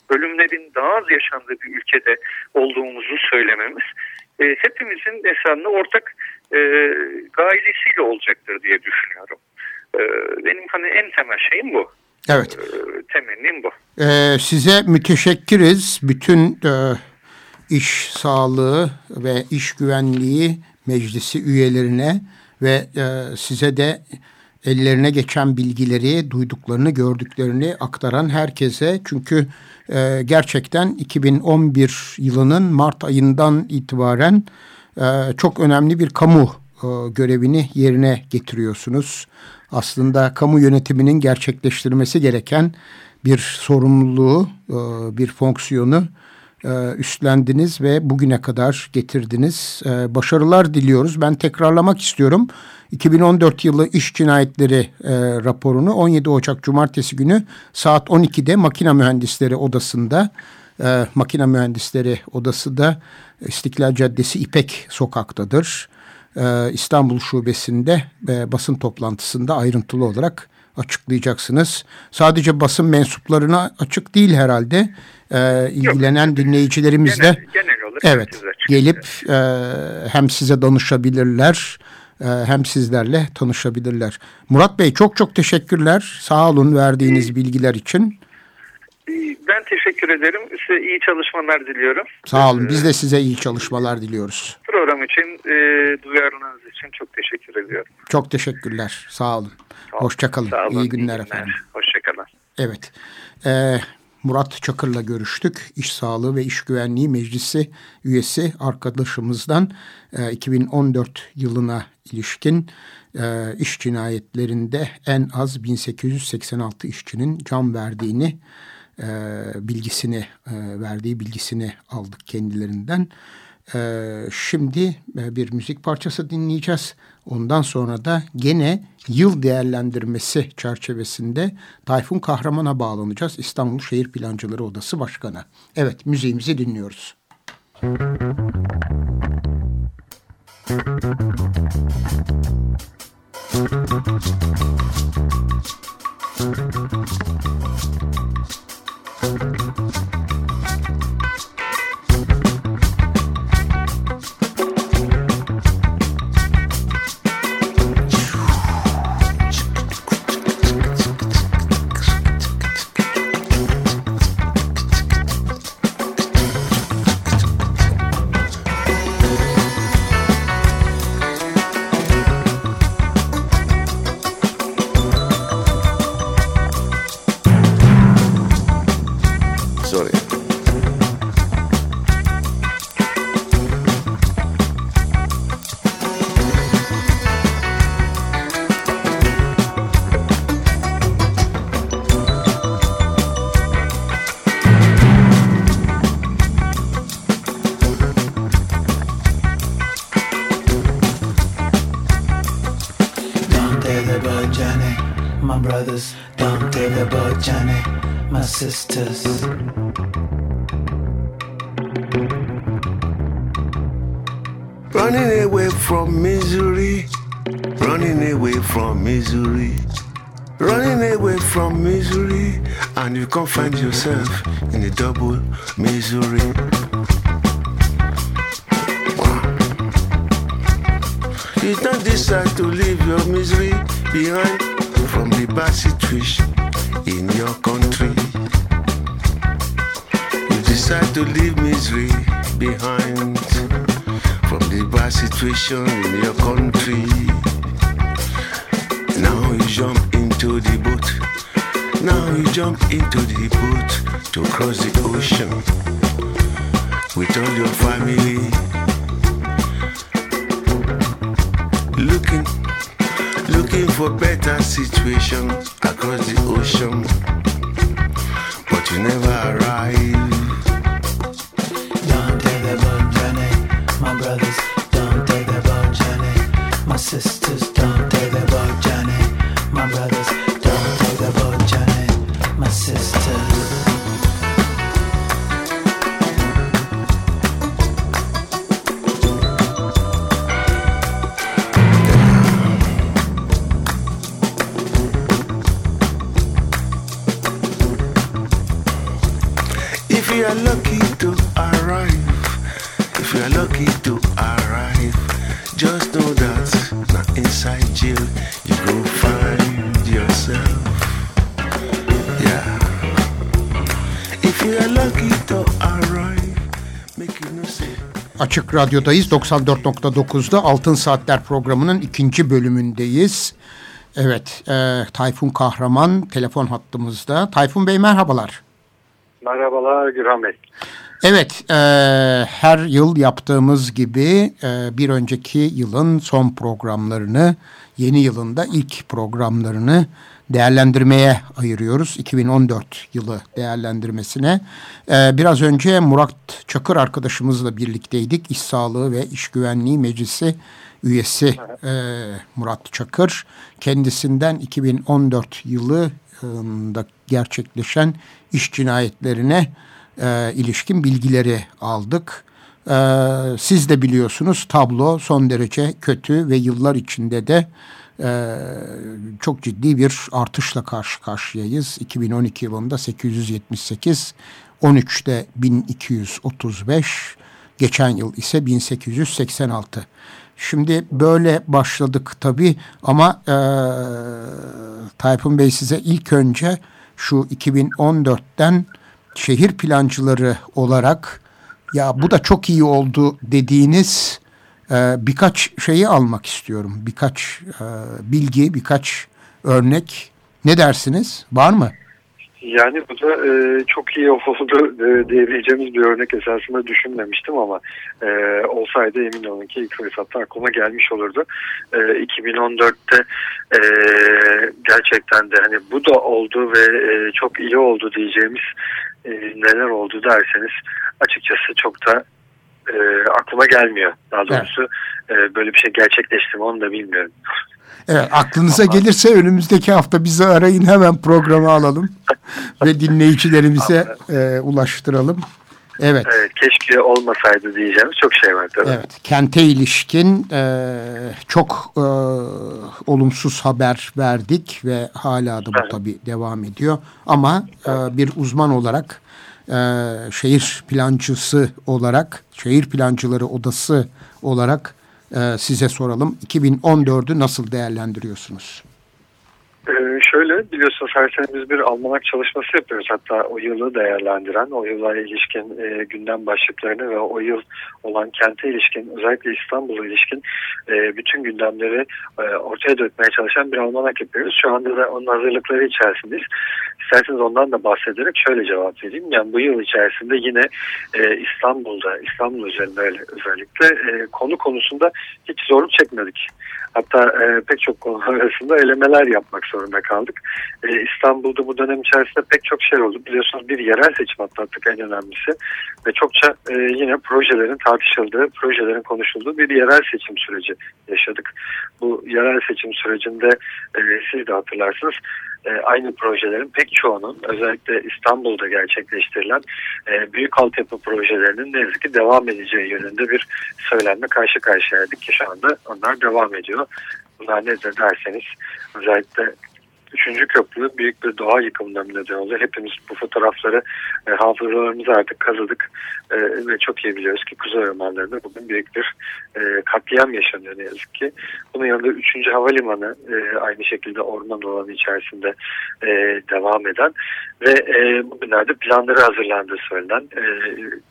ölümlerin daha az yaşandığı bir ülkede olduğumuzu söylememiz hepimizin esasında ortak gailesiyle olacaktır diye düşünüyorum. Benim hani en temel şeyim bu. Evet. Ee, size müteşekkiriz. Bütün e, iş sağlığı ve iş güvenliği meclisi üyelerine ve e, size de ellerine geçen bilgileri, duyduklarını, gördüklerini aktaran herkese. Çünkü e, gerçekten 2011 yılının Mart ayından itibaren e, çok önemli bir kamu e, görevini yerine getiriyorsunuz aslında kamu yönetiminin gerçekleştirmesi gereken bir sorumluluğu, e, bir fonksiyonu e, üstlendiniz ve bugüne kadar getirdiniz. E, başarılar diliyoruz. Ben tekrarlamak istiyorum. 2014 yılı iş cinayetleri raporunu 17 Ocak Cumartesi günü saat 12'de Makine Mühendisleri Odası'nda Makine Mühendisleri Odası da İstiklal Caddesi İpek Sokak'tadır İstanbul Şubesi'nde basın toplantısında ayrıntılı olarak açıklayacaksınız. Sadece basın mensuplarına açık değil herhalde. E, ilgilenen Yok, dinleyicilerimiz de genel olarak evet gelip e, hem size danışabilirler e, hem sizlerle tanışabilirler. Murat Bey çok çok teşekkürler. Sağ olun verdiğiniz bilgiler için. Ben teşekkür ederim. Size iyi çalışmalar diliyorum. Sağ olun. Biz de size iyi çalışmalar diliyoruz. Program için, e, duyarlılığınız için çok teşekkür ediyorum. Çok teşekkürler. Sağ olun. Hoşçakalın. Sağ olun. İyi günler, günler efendim. Hoşçakalın. Evet. Ee, Murat Çakır'la görüştük. İş Sağlığı ve İş Güvenliği Meclisi üyesi arkadaşımızdan e, 2014 yılına ilişkin e, iş cinayetlerinde en az 1886 işçinin can verdiğini e, bilgisini e, verdiği bilgisini aldık kendilerinden. Ee, şimdi e, bir müzik parçası dinleyeceğiz. Ondan sonra da gene yıl değerlendirmesi çerçevesinde Tayfun Kahraman'a bağlanacağız. İstanbul Şehir Plancıları Odası Başkanı. Evet müziğimizi dinliyoruz. Can't find yourself in a double misery. You don't decide to leave your misery behind from the bad situation in your country. You decide to leave misery behind from the bad situation in your country. Now you jump into the boat now you jump into the boat to cross the ocean with all your family. Looking, looking for better situation across the ocean, but you never arrive. Don't take the boat journey, my brothers. Açık Radyo'dayız. 94.9'da Altın Saatler programının ikinci bölümündeyiz. Evet, e, Tayfun Kahraman telefon hattımızda. Tayfun Bey merhabalar. Merhabalar Gürhan Bey. Evet, e, her yıl yaptığımız gibi e, bir önceki yılın son programlarını, yeni yılında ilk programlarını değerlendirmeye ayırıyoruz. 2014 yılı değerlendirmesine. Ee, biraz önce Murat Çakır arkadaşımızla birlikteydik. İş Sağlığı ve İş Güvenliği Meclisi üyesi e, Murat Çakır. Kendisinden 2014 yılında gerçekleşen iş cinayetlerine e, ilişkin bilgileri aldık. E, siz de biliyorsunuz tablo son derece kötü ve yıllar içinde de e, çok ciddi bir artışla karşı karşıyayız. 2012 yılında 878, 13'te 1235, geçen yıl ise 1886. Şimdi böyle başladık tabii ama e, Tayfun Bey size ilk önce şu 2014'ten şehir plancıları olarak ya bu da çok iyi oldu dediğiniz ee, birkaç şeyi almak istiyorum. Birkaç e, bilgi, birkaç örnek. Ne dersiniz? Var mı? Yani bu da e, çok iyi <laughs> oldu e, diyebileceğimiz bir örnek esasında düşünmemiştim ama e, olsaydı emin olun ki ilk fırsatta aklıma gelmiş olurdu. E, 2014'te e, gerçekten de hani bu da oldu ve e, çok iyi oldu diyeceğimiz e, neler oldu derseniz açıkçası çok da e, aklıma gelmiyor. Daha doğrusu evet. e, böyle bir şey gerçekleşti mi onu da bilmiyorum. Evet aklınıza Ama... gelirse önümüzdeki hafta bizi arayın hemen programı alalım <laughs> ve dinleyicilerimize e, ulaştıralım. Evet. evet. Keşke olmasaydı diyeceğimiz çok şey var tabii. Evet. Kente ilişkin e, çok e, olumsuz haber verdik ve hala da bu evet. tabii devam ediyor. Ama e, bir uzman olarak e, şehir plancısı olarak, şehir plancıları odası olarak e, size soralım. 2014'ü nasıl değerlendiriyorsunuz? Şöyle biliyorsunuz her sene biz bir almanak çalışması yapıyoruz. Hatta o yılı değerlendiren, o yıla ilişkin e, gündem başlıklarını ve o yıl olan kente ilişkin, özellikle İstanbul'a ilişkin e, bütün gündemleri e, ortaya dökmeye çalışan bir almanak yapıyoruz. Şu anda da onun hazırlıkları içerisindeyiz. İsterseniz ondan da bahsederek şöyle cevap vereyim. Yani bu yıl içerisinde yine e, İstanbul'da, İstanbul üzerinde özellikle e, konu konusunda hiç zorluk çekmedik. Hatta e, pek çok konu arasında elemeler yapmak zorunda kaldık. E, İstanbul'da bu dönem içerisinde pek çok şey oldu. Biliyorsunuz bir yerel seçim atlattık en önemlisi. Ve çokça e, yine projelerin tartışıldığı, projelerin konuşulduğu bir yerel seçim süreci yaşadık. Bu yerel seçim sürecinde e, siz de hatırlarsınız e, aynı projelerin pek çoğunun özellikle İstanbul'da gerçekleştirilen e, büyük altyapı projelerinin ne yazık ki devam edeceği yönünde bir söylenme karşı karşıyaydık ki şu anda onlar devam ediyor. Bunlar nedir derseniz özellikle Üçüncü köprü büyük bir doğa yıkımından neden oldu. Hepimiz bu fotoğrafları e, hafızalarımıza artık kazıdık e, ve çok iyi biliyoruz ki Kuzey Ormanları'nda bugün büyük bir e, katliam yaşanıyor ne yazık ki. Bunun yanında üçüncü havalimanı e, aynı şekilde orman alanı içerisinde e, devam eden ve e, bugünlerde planları hazırlandığı söylenen e,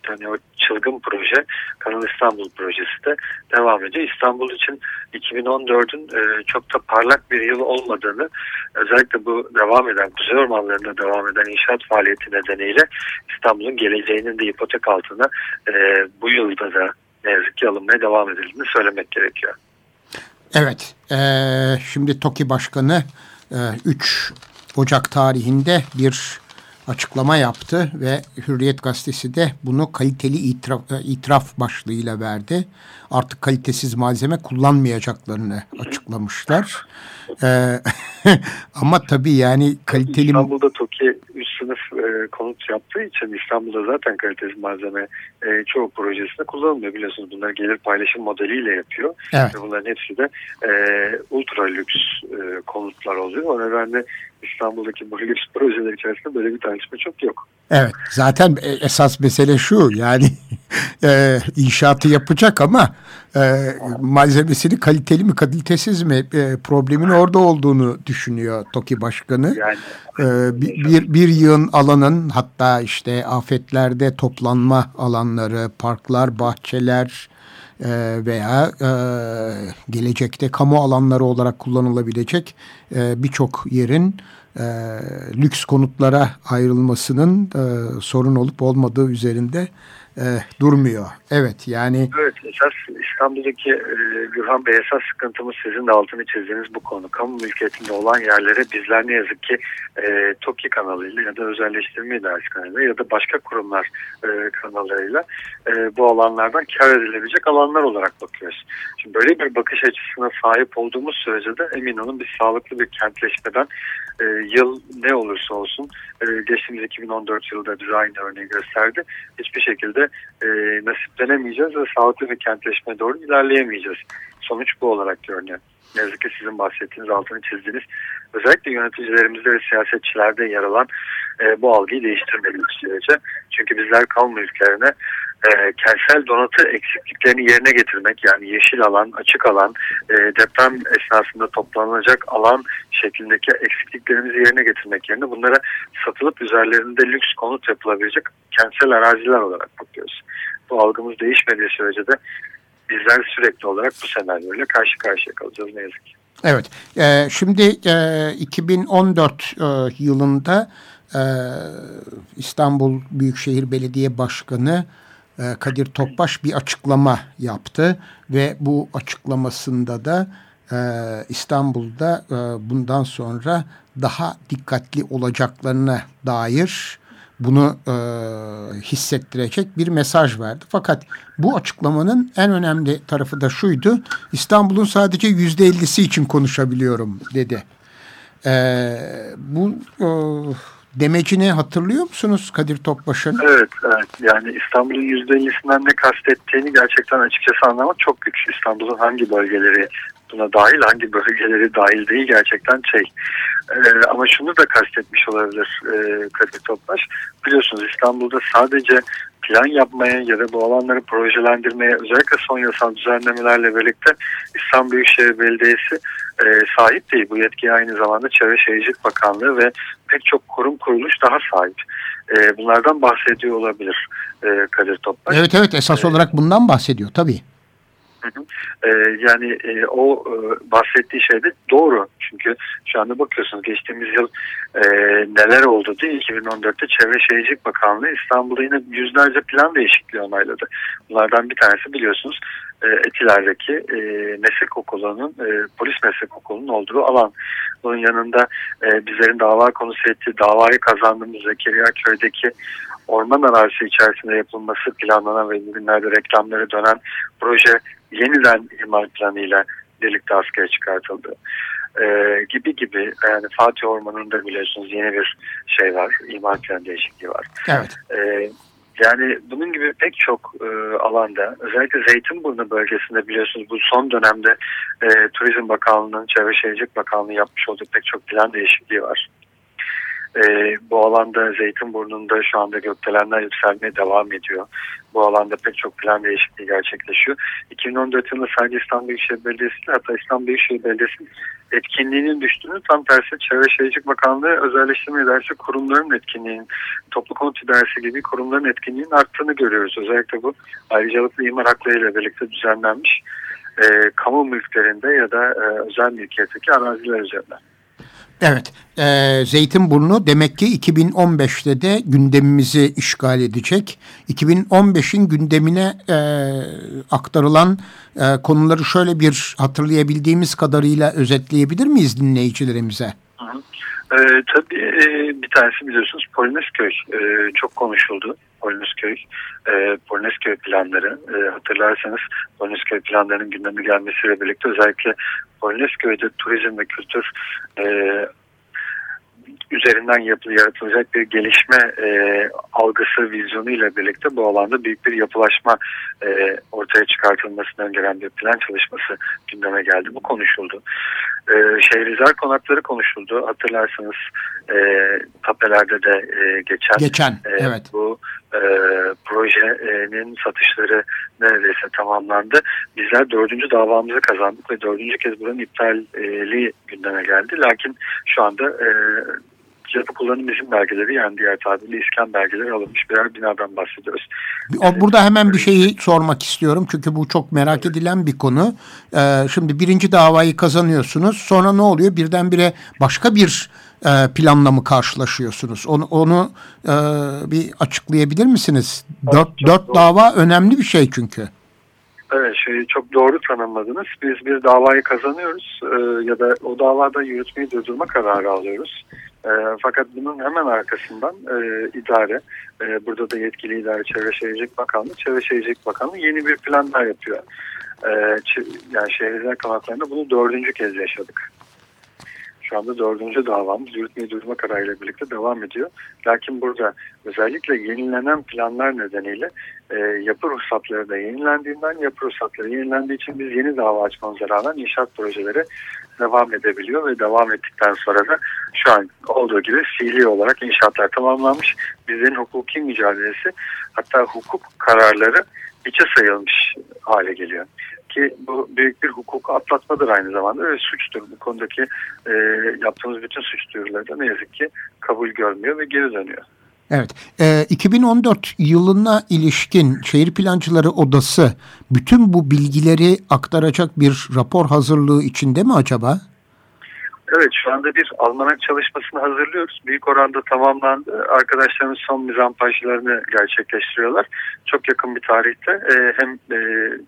yani o çılgın proje Kanal İstanbul projesi de devam ediyor. İstanbul için 2014'ün e, çok da parlak bir yıl olmadığını özellikle bu devam eden Kuzey Ormanları'nda devam eden inşaat faaliyeti nedeniyle İstanbul'un geleceğinin de ipotek altına e, bu yılda da ne yazık ki alınmaya devam edildiğini söylemek gerekiyor. Evet, e, şimdi TOKİ Başkanı e, 3 Ocak tarihinde bir açıklama yaptı ve Hürriyet Gazetesi de bunu kaliteli itiraf, e, itiraf başlığıyla verdi. Artık kalitesiz malzeme kullanmayacaklarını açıklamışlar. Ee, <laughs> ama tabii yani kaliteli... İstanbul'da TOKİ üst sınıf e, konut yaptığı için İstanbul'da zaten kalitesiz malzeme e, çoğu projesinde kullanılmıyor. Biliyorsunuz bunlar gelir paylaşım modeliyle yapıyor. Evet. Ve bunların hepsi de e, ultra lüks e, konutlar oluyor. O nedenle İstanbul'daki bu lüks projeler içerisinde böyle bir tartışma çok yok. Evet zaten e, esas mesele şu yani <laughs> e, inşaatı yapacak ama e, malzemesini kaliteli mi kalitesiz mi e, problemin orada olduğunu düşünüyor TOKİ Başkanı. Yani, e, bir, bir, bir yığın alanın hatta işte afetlerde toplanma alanları, parklar, bahçeler e, veya e, gelecekte kamu alanları olarak kullanılabilecek e, birçok yerin e, lüks konutlara ayrılmasının e, sorun olup olmadığı üzerinde e, durmuyor. Evet yani. Evet esas İstanbul'daki e, Gürhan Bey esas sıkıntımız sizin de altını çizdiğiniz bu konu. Kamu mülkiyetinde olan yerlere bizler ne yazık ki e, TOKİ kanalıyla ya da özelleştirme idaresi kanalıyla ya da başka kurumlar e, kanallarıyla e, bu alanlardan kar edilebilecek alanlar olarak bakıyoruz. Şimdi böyle bir bakış açısına sahip olduğumuz sürece de emin olun biz sağlıklı bir kentleşmeden e, yıl ne olursa olsun e, geçtiğimiz 2014 yılında bir aynı örneği gösterdi. Hiçbir şekilde e, nasiplenemeyeceğiz ve sağlıklı bir kentleşme doğru ilerleyemeyeceğiz. Sonuç bu olarak görünüyor. Ne yazık ki sizin bahsettiğiniz altını çizdiğiniz özellikle yöneticilerimizde ve siyasetçilerde yer alan e, bu algıyı değiştirmeliyiz sürece. Çünkü bizler kamu mülklerine e, kentsel donatı eksikliklerini yerine getirmek yani yeşil alan, açık alan, e, deprem esnasında toplanacak alan şeklindeki eksikliklerimizi yerine getirmek yerine bunlara satılıp üzerlerinde lüks konut yapılabilecek kentsel araziler olarak bakıyoruz. Bu algımız değişmediği sürece de bizler sürekli olarak bu senaryoyla karşı karşıya kalacağız ne yazık ki. Evet, e, şimdi e, 2014 e, yılında e, İstanbul Büyükşehir Belediye Başkanı Kadir Topbaş bir açıklama yaptı ve bu açıklamasında da e, İstanbul'da e, bundan sonra daha dikkatli olacaklarına dair bunu e, hissettirecek bir mesaj verdi. Fakat bu açıklamanın en önemli tarafı da şuydu. İstanbul'un sadece yüzde ellisi için konuşabiliyorum dedi. E, bu demecini hatırlıyor musunuz Kadir Topbaş'ın? Evet, evet. Yani İstanbul'un %50'sinden ne kastettiğini gerçekten açıkçası anlamak çok güç. İstanbul'un hangi bölgeleri buna dahil, hangi bölgeleri dahil değil gerçekten şey. Ee, ama şunu da kastetmiş olabilir e, Kadir Topbaş. Biliyorsunuz İstanbul'da sadece plan yapmaya ya da bu alanları projelendirmeye özellikle son yasal düzenlemelerle birlikte İstanbul Büyükşehir Belediyesi e, sahip değil. Bu yetkiye aynı zamanda Çevre Şehircilik Bakanlığı ve pek çok kurum kuruluş daha sahip. E, bunlardan bahsediyor olabilir e, Kadir Topbaş. Evet evet esas E, olarak bundan bahsediyor tabii. Ee, yani e, o e, bahsettiği şey de doğru. Çünkü şu anda bakıyorsunuz geçtiğimiz yıl e, neler oldu diye 2014'te Çevre Şehircilik Bakanlığı İstanbul'da yine yüzlerce plan değişikliği onayladı. Bunlardan bir tanesi biliyorsunuz e, Etiler'deki e, meslek okulunun, e, polis meslek okulunun olduğu alan. Bunun yanında e, bizlerin dava konusu ettiği, davayı kazandığımız Zekeriya Köy'deki orman arazisi içerisinde yapılması planlanan ve bugünlerde reklamları dönen proje yeniden imar planıyla birlikte askere çıkartıldı. Ee, gibi gibi yani Fatih Ormanı'nda biliyorsunuz yeni bir şey var, imar planı değişikliği var. Evet. Ee, yani bunun gibi pek çok e, alanda özellikle Zeytinburnu bölgesinde biliyorsunuz bu son dönemde e, Turizm Bakanlığı'nın Çevre Şehircilik Bakanlığı yapmış olduğu pek çok plan değişikliği var. E, bu alanda Zeytinburnu'nda şu anda gökdelenler yükselmeye devam ediyor. Bu alanda pek çok plan değişikliği gerçekleşiyor. 2014 yılında sadece İstanbul Büyükşehir Belediyesi hatta İstanbul Büyükşehir Belediyesi'nin etkinliğinin düştüğünü tam tersi Çevre Şehircilik Bakanlığı özelleştirme idaresi kurumların etkinliğinin, toplu konut idaresi gibi kurumların etkinliğinin arttığını görüyoruz. Özellikle bu ayrıcalıklı imar haklarıyla birlikte düzenlenmiş e, kamu mülklerinde ya da e, özel mülkiyetteki araziler üzerinden. Evet, e, Zeytinburnu demek ki 2015'te de gündemimizi işgal edecek. 2015'in gündemine e, aktarılan e, konuları şöyle bir hatırlayabildiğimiz kadarıyla özetleyebilir miyiz dinleyicilerimize? Ee, tabii e, bir tanesi biliyorsunuz Polonezköy e, çok konuşuldu. Polonezköy, e, Polonezköy planları e, hatırlarsanız Polonezköy planlarının gündeme gelmesiyle birlikte özellikle Polonezköy'de turizm ve kültür e, üzerinden yapı, yaratılacak bir gelişme e, algısı, vizyonu ile birlikte bu alanda büyük bir yapılaşma e, ortaya çıkartılmasını öngören bir plan çalışması gündeme geldi. Bu konuşuldu. E, şehrizar konakları konuşuldu. Hatırlarsanız e, tapelerde de e, geçen, Geçen, e, evet. bu e, projenin satışları neredeyse tamamlandı. Bizler dördüncü davamızı kazandık ve dördüncü kez buranın iptali gündeme geldi. Lakin şu anda e, yapı kullanım izin belgeleri yani diğer tabirle iskan belgeleri alınmış birer binadan bahsediyoruz. O, burada hemen bir şeyi sormak istiyorum çünkü bu çok merak edilen bir konu. Ee, şimdi birinci davayı kazanıyorsunuz sonra ne oluyor? Birdenbire başka bir e, planla mı karşılaşıyorsunuz? Onu, onu e, bir açıklayabilir misiniz? Dört, çok dört doğru. dava önemli bir şey çünkü. Evet şeyi çok doğru tanımladınız. Biz bir davayı kazanıyoruz e, ya da o davada yürütmeyi durdurma kararı alıyoruz. E, fakat bunun hemen arkasından e, idare, e, burada da yetkili idare Çevre Şehircilik Bakanlığı, Çevre Şehircilik Bakanlığı yeni bir plan daha yapıyor. E, yani şehirler konaklarında bunu dördüncü kez yaşadık. Şu anda dördüncü davamız yürütmeyi durdurma kararıyla birlikte devam ediyor. Lakin burada özellikle yenilenen planlar nedeniyle e, yapı ruhsatları da yenilendiğinden yapı ruhsatları yenilendiği için biz yeni dava açmamıza rağmen inşaat projeleri devam edebiliyor ve devam ettikten sonra da şu an olduğu gibi fiili olarak inşaatlar tamamlanmış. Bizlerin hukuki mücadelesi hatta hukuk kararları içe sayılmış hale geliyor. Ki bu büyük bir hukuk atlatmadır aynı zamanda ve suçtur. Bu konudaki e, yaptığımız bütün suç duyuruları da ne yazık ki kabul görmüyor ve geri dönüyor. Evet. Ee, 2014 yılına ilişkin Şehir Plancıları Odası bütün bu bilgileri aktaracak bir rapor hazırlığı içinde mi acaba? Evet şu anda bir almanak çalışmasını hazırlıyoruz. Büyük oranda tamamlandı. Arkadaşlarımız son mizampajlarını gerçekleştiriyorlar. Çok yakın bir tarihte e, hem e,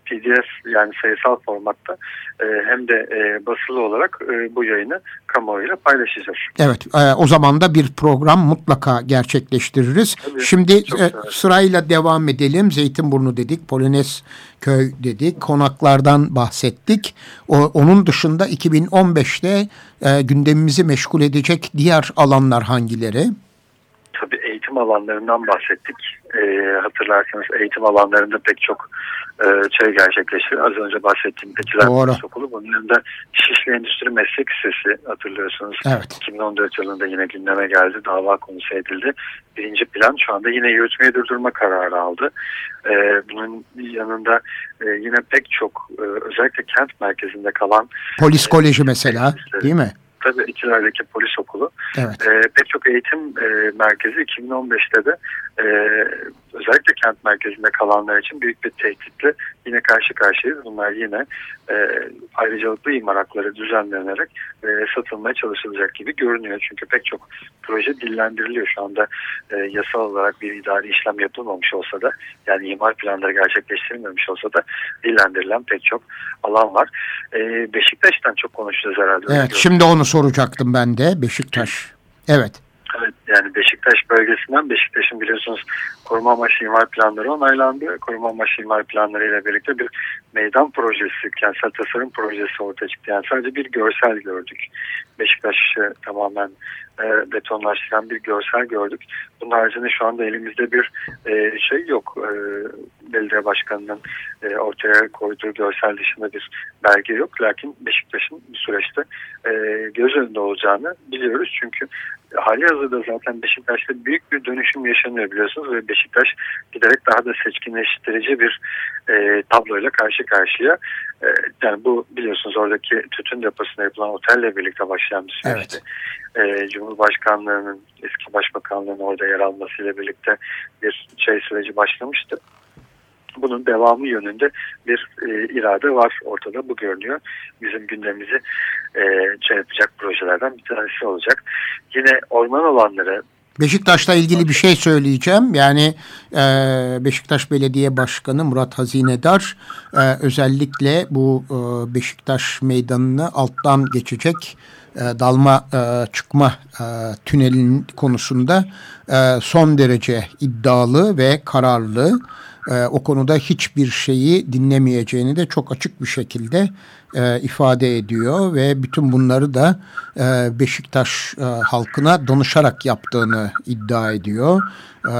PDF yani sayısal formatta e, hem de e, basılı olarak e, bu yayını kamuoyuyla paylaşacağız. Evet e, o zaman da bir program mutlaka gerçekleştiririz. Tabii, Şimdi e, sırayla devam edelim. Zeytinburnu dedik, Polonez köy dedik, konaklardan bahsettik. O, onun dışında 2015'te e, gündemimizi meşgul edecek diğer alanlar hangileri? Tabii eğitim alanlarından bahsettik. E, hatırlarsanız eğitim alanlarında pek çok e, şey gerçekleşti. Az önce bahsettiğim Etiler. Polis Okulu. Bunun yanında Şişli Endüstri Meslek Lisesi hatırlıyorsunuz. Evet. 2014 yılında yine gündeme geldi. Dava konusu edildi. Birinci plan şu anda yine yürütmeyi durdurma kararı aldı. E, bunun yanında e, yine pek çok e, özellikle kent merkezinde kalan Polis Koleji mesela değil mi? tabii İkiler'deki polis okulu Evet. e, pek çok eğitim e, merkezi 2015'te de e, özellikle kent merkezinde kalanlar için büyük bir tehditle yine karşı karşıyayız. Bunlar yine e, ayrıcalıklı imar hakları düzenlenerek e, satılmaya çalışılacak gibi görünüyor. Çünkü pek çok proje dillendiriliyor şu anda e, yasal olarak bir idari işlem yapılmamış olsa da yani imar planları gerçekleştirilmemiş olsa da dillendirilen pek çok alan var. E, Beşiktaş'tan çok konuşacağız herhalde. Evet, şimdi onu soracaktım ben de Beşiktaş. Evet. Evet, yani Beşiktaş bölgesinden Beşiktaş'ın biliyorsunuz koruma amaçlı imar planları onaylandı. Koruma amaçlı imar planları ile birlikte bir meydan projesi, kentsel tasarım projesi ortaya çıktı. Yani sadece bir görsel gördük. Beşiktaş'ı tamamen e, betonlaştıran bir görsel gördük. Bunun haricinde şu anda elimizde bir e, şey yok. E, belediye başkanının e, ortaya koyduğu görsel dışında bir belge yok. Lakin Beşiktaş'ın bu süreçte e, göz önünde olacağını biliyoruz. Çünkü hali hazırda zaten Beşiktaş'ta büyük bir dönüşüm yaşanıyor biliyorsunuz ve Beşiktaş giderek daha da seçkinleştirici bir e, tabloyla karşı karşıya. E, yani bu biliyorsunuz oradaki tütün deposuna yapılan otelle birlikte başlayan bir süreçti. E, Cumhurbaşkanlığının eski başbakanlığının orada yer almasıyla birlikte bir şey süreci başlamıştı. Bunun devamı yönünde bir e, irade var ortada bu görünüyor. Bizim gündemimizi e, şey yapacak projelerden bir tanesi olacak. Yine orman alanları Beşiktaş'la ilgili bir şey söyleyeceğim. Yani e, Beşiktaş Belediye Başkanı Murat Hazinedar e, özellikle bu e, Beşiktaş meydanını alttan geçecek e, dalma e, çıkma e, tünelin konusunda e, son derece iddialı ve kararlı. E, o konuda hiçbir şeyi dinlemeyeceğini de çok açık bir şekilde e, ifade ediyor ve bütün bunları da e, Beşiktaş e, halkına danışarak yaptığını iddia ediyor. E,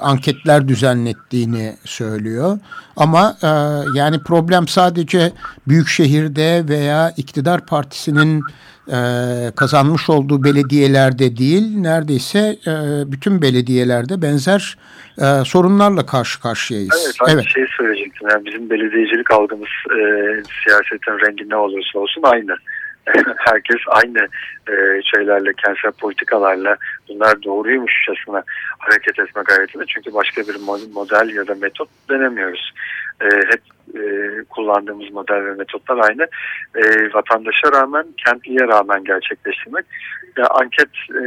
anketler düzenlettiğini söylüyor. Ama e, yani problem sadece büyük şehirde veya iktidar partisinin e, kazanmış olduğu belediyelerde değil, neredeyse e, bütün belediyelerde benzer e, sorunlarla karşı karşıyayız. Evet, aynı şey söyleyecektim. Yani bizim belediyecilik algımız e, siyasetin rengi ne olursa olsun aynı. <laughs> Herkes aynı e, şeylerle, kentsel politikalarla bunlar doğruymuşçasına hareket etme gayretinde. Çünkü başka bir mo- model ya da metot denemiyoruz. E, hep e, kullandığımız model ve metotlar aynı. E, vatandaşa rağmen, kentliye rağmen gerçekleştirmek. Ya, anket e,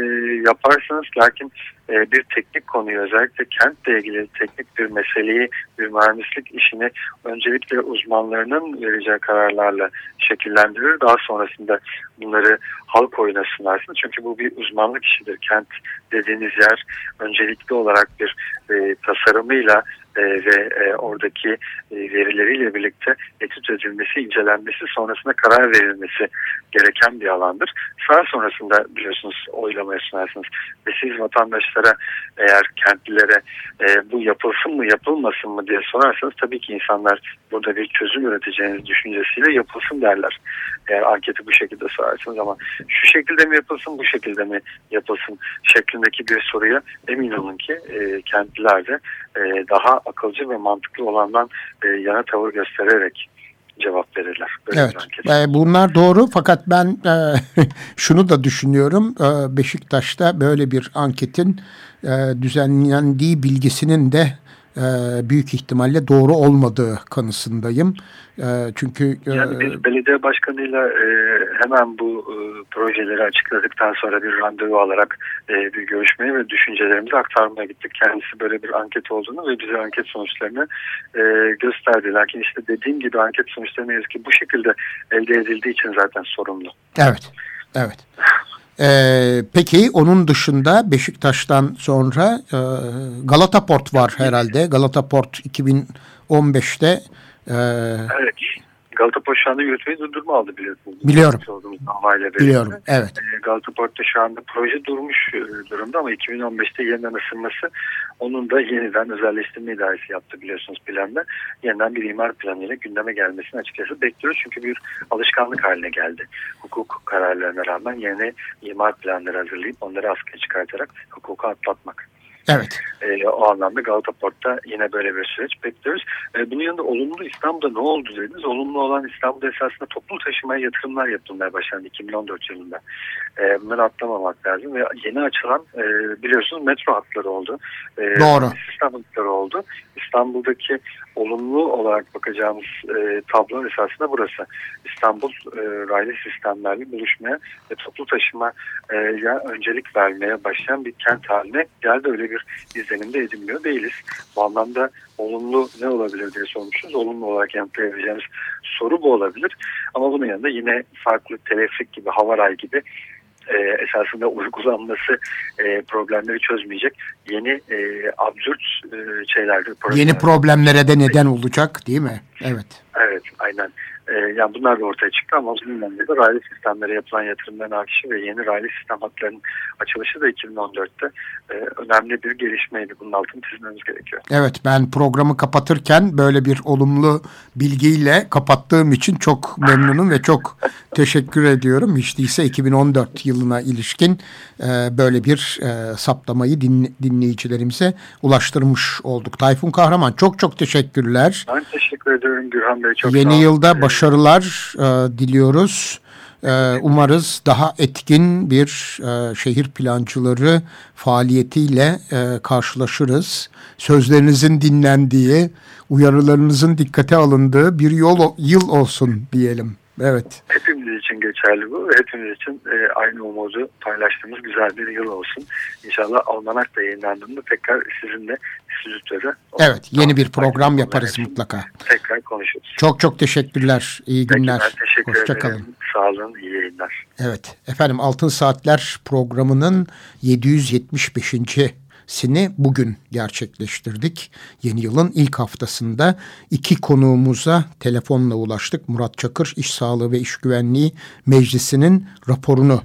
yaparsanız lakin e, bir teknik konuyu özellikle kentle ilgili teknik bir meseleyi, bir mühendislik işini öncelikle uzmanlarının vereceği kararlarla şekillendirir. Daha sonrasında bunları halk oyuna sunarsınız. Çünkü bu bir uzmanlık işidir. Kent dediğiniz yer öncelikli olarak bir e, tasarımıyla e, ve e, oradaki e, verileriyle birlikte etüt edilmesi, incelenmesi, sonrasında karar verilmesi gereken bir alandır. Daha sonrasında biliyorsunuz oylamaya sunarsınız. Ve siz vatandaşlara eğer kentlilere bu yapılsın mı yapılmasın mı diye sorarsanız tabii ki insanlar burada bir çözüm üreteceğiniz düşüncesiyle yapılsın derler. Eğer anketi bu şekilde sorarsanız ama şu şekilde mi yapılsın bu şekilde mi yapılsın şeklindeki bir soruya emin olun ki e, daha akılcı ve mantıklı olandan e, yana tavır göstererek cevap verirler. Böyle Evet, e, bunlar doğru fakat ben e, <laughs> şunu da düşünüyorum. E, Beşiktaş'ta böyle bir anketin e, düzenlendiği bilgisinin de e, büyük ihtimalle doğru olmadığı kanısındayım. E, çünkü e, yani biz belediye başkanıyla e, hemen bu e, projeleri açıkladıktan sonra bir randevu alarak e, bir görüşmeye ve düşüncelerimizi aktarmaya gittik. Kendisi böyle bir anket olduğunu ve bize anket sonuçlarını e, gösterdi. Lakin işte dediğim gibi anket sonuçları ne yazık ki bu şekilde elde edildiği için zaten sorumlu. Evet, evet. <laughs> Ee, peki onun dışında Beşiktaş'tan sonra e, Galata Port var herhalde. Galata Port 2015'te. E, evet. Galata Port şu anda yürütmeyi durdurma aldı biliyorsunuz. Biliyorum. Biliyorum. Evet. E, Galata Port'ta şu anda proje durmuş e, durumda ama 2015'te yeniden ısınması onun da yeniden özelleştirme idaresi yaptı biliyorsunuz planda. Yeniden bir imar planıyla gündeme gelmesini açıkçası bekliyoruz. Çünkü bir alışkanlık haline geldi. Hukuk kararlarına rağmen yeni imar planları hazırlayıp onları askıya çıkartarak hukuku atlatmak. Evet. E, o anlamda Galata Port'ta yine böyle bir süreç bekliyoruz. E, bunun yanında olumlu İstanbul'da ne oldu dediniz? Olumlu olan İstanbul'da esasında toplu taşımaya yatırımlar yapılmaya başlandı 2014 yılında. E, bunları atlamamak lazım ve yeni açılan e, biliyorsunuz metro hatları oldu. E, Doğru. Sistem hatları oldu. İstanbul'daki olumlu olarak bakacağımız e, tablo esasında burası. İstanbul e, raylı sistemlerle buluşmaya ve toplu taşıma e, ya öncelik vermeye başlayan bir kent haline geldi. Öyle bir izlenimde edinmiyor değiliz. Bu anlamda olumlu ne olabilir diye sormuşuz. Olumlu olarak yanıtlayabileceğimiz soru bu olabilir. Ama bunun yanında yine farklı telefrik gibi, havaray gibi e, esasında uygulanması e, problemleri çözmeyecek yeni e, absürt e, şeyler. Yeni problemlere de neden olacak değil mi? Evet. Evet aynen. E, yani bunlar da ortaya çıktı ama bunun yanında da raylı sistemlere yapılan yatırımların artışı ve yeni raylı sistem hatlarının açılışı da 2014'te e, önemli bir gelişmeydi. Bunun altını çizmemiz gerekiyor. Evet ben programı kapatırken böyle bir olumlu bilgiyle kapattığım için çok memnunum ve çok teşekkür ediyorum. Hiç değilse 2014 yılına ilişkin e, böyle bir e, saptamayı din, dinleyicilerimize ulaştırmış olduk. Tayfun Kahraman çok çok teşekkürler. Ben teşekkür ediyorum Gürhan Bey. Çok Yeni yılda başarılar e, diliyoruz. E, umarız daha etkin bir e, şehir plancıları faaliyetiyle e, karşılaşırız. Sözlerinizin dinlendiği, uyarılarınızın dikkate alındığı bir yol yıl olsun diyelim. Evet. Hepimiz için geçerli bu. Hepimiz için e, aynı umudu paylaştığımız güzel bir yıl olsun. İnşallah Almanak da yayınlandığında tekrar sizinle stüdyoda. Evet yeni bir program yaparız mutlaka. Tekrar konuşuruz. Çok çok teşekkürler. İyi günler. Teşekkür Hoşçakalın. ederim. Sağ olun. İyi yayınlar. Evet efendim Altın Saatler programının 775 sini bugün gerçekleştirdik. Yeni yılın ilk haftasında iki konuğumuza telefonla ulaştık. Murat Çakır İş Sağlığı ve İş Güvenliği Meclisi'nin raporunu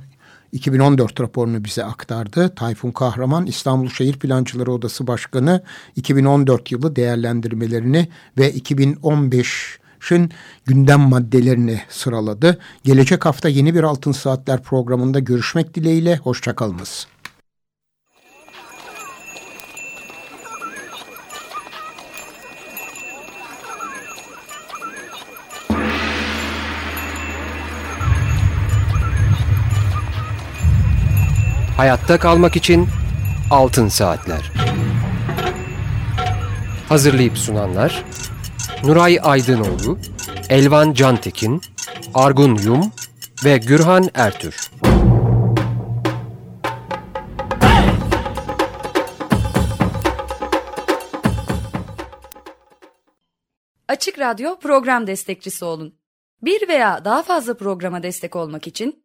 2014 raporunu bize aktardı. Tayfun Kahraman İstanbul Şehir Plancıları Odası Başkanı 2014 yılı değerlendirmelerini ve 2015 Şın gündem maddelerini sıraladı. Gelecek hafta yeni bir Altın Saatler programında görüşmek dileğiyle. Hoşçakalınız. Hayatta kalmak için Altın Saatler. Hazırlayıp sunanlar Nuray Aydınoğlu, Elvan Cantekin, Argun Yum ve Gürhan Ertür. Açık Radyo program destekçisi olun. Bir veya daha fazla programa destek olmak için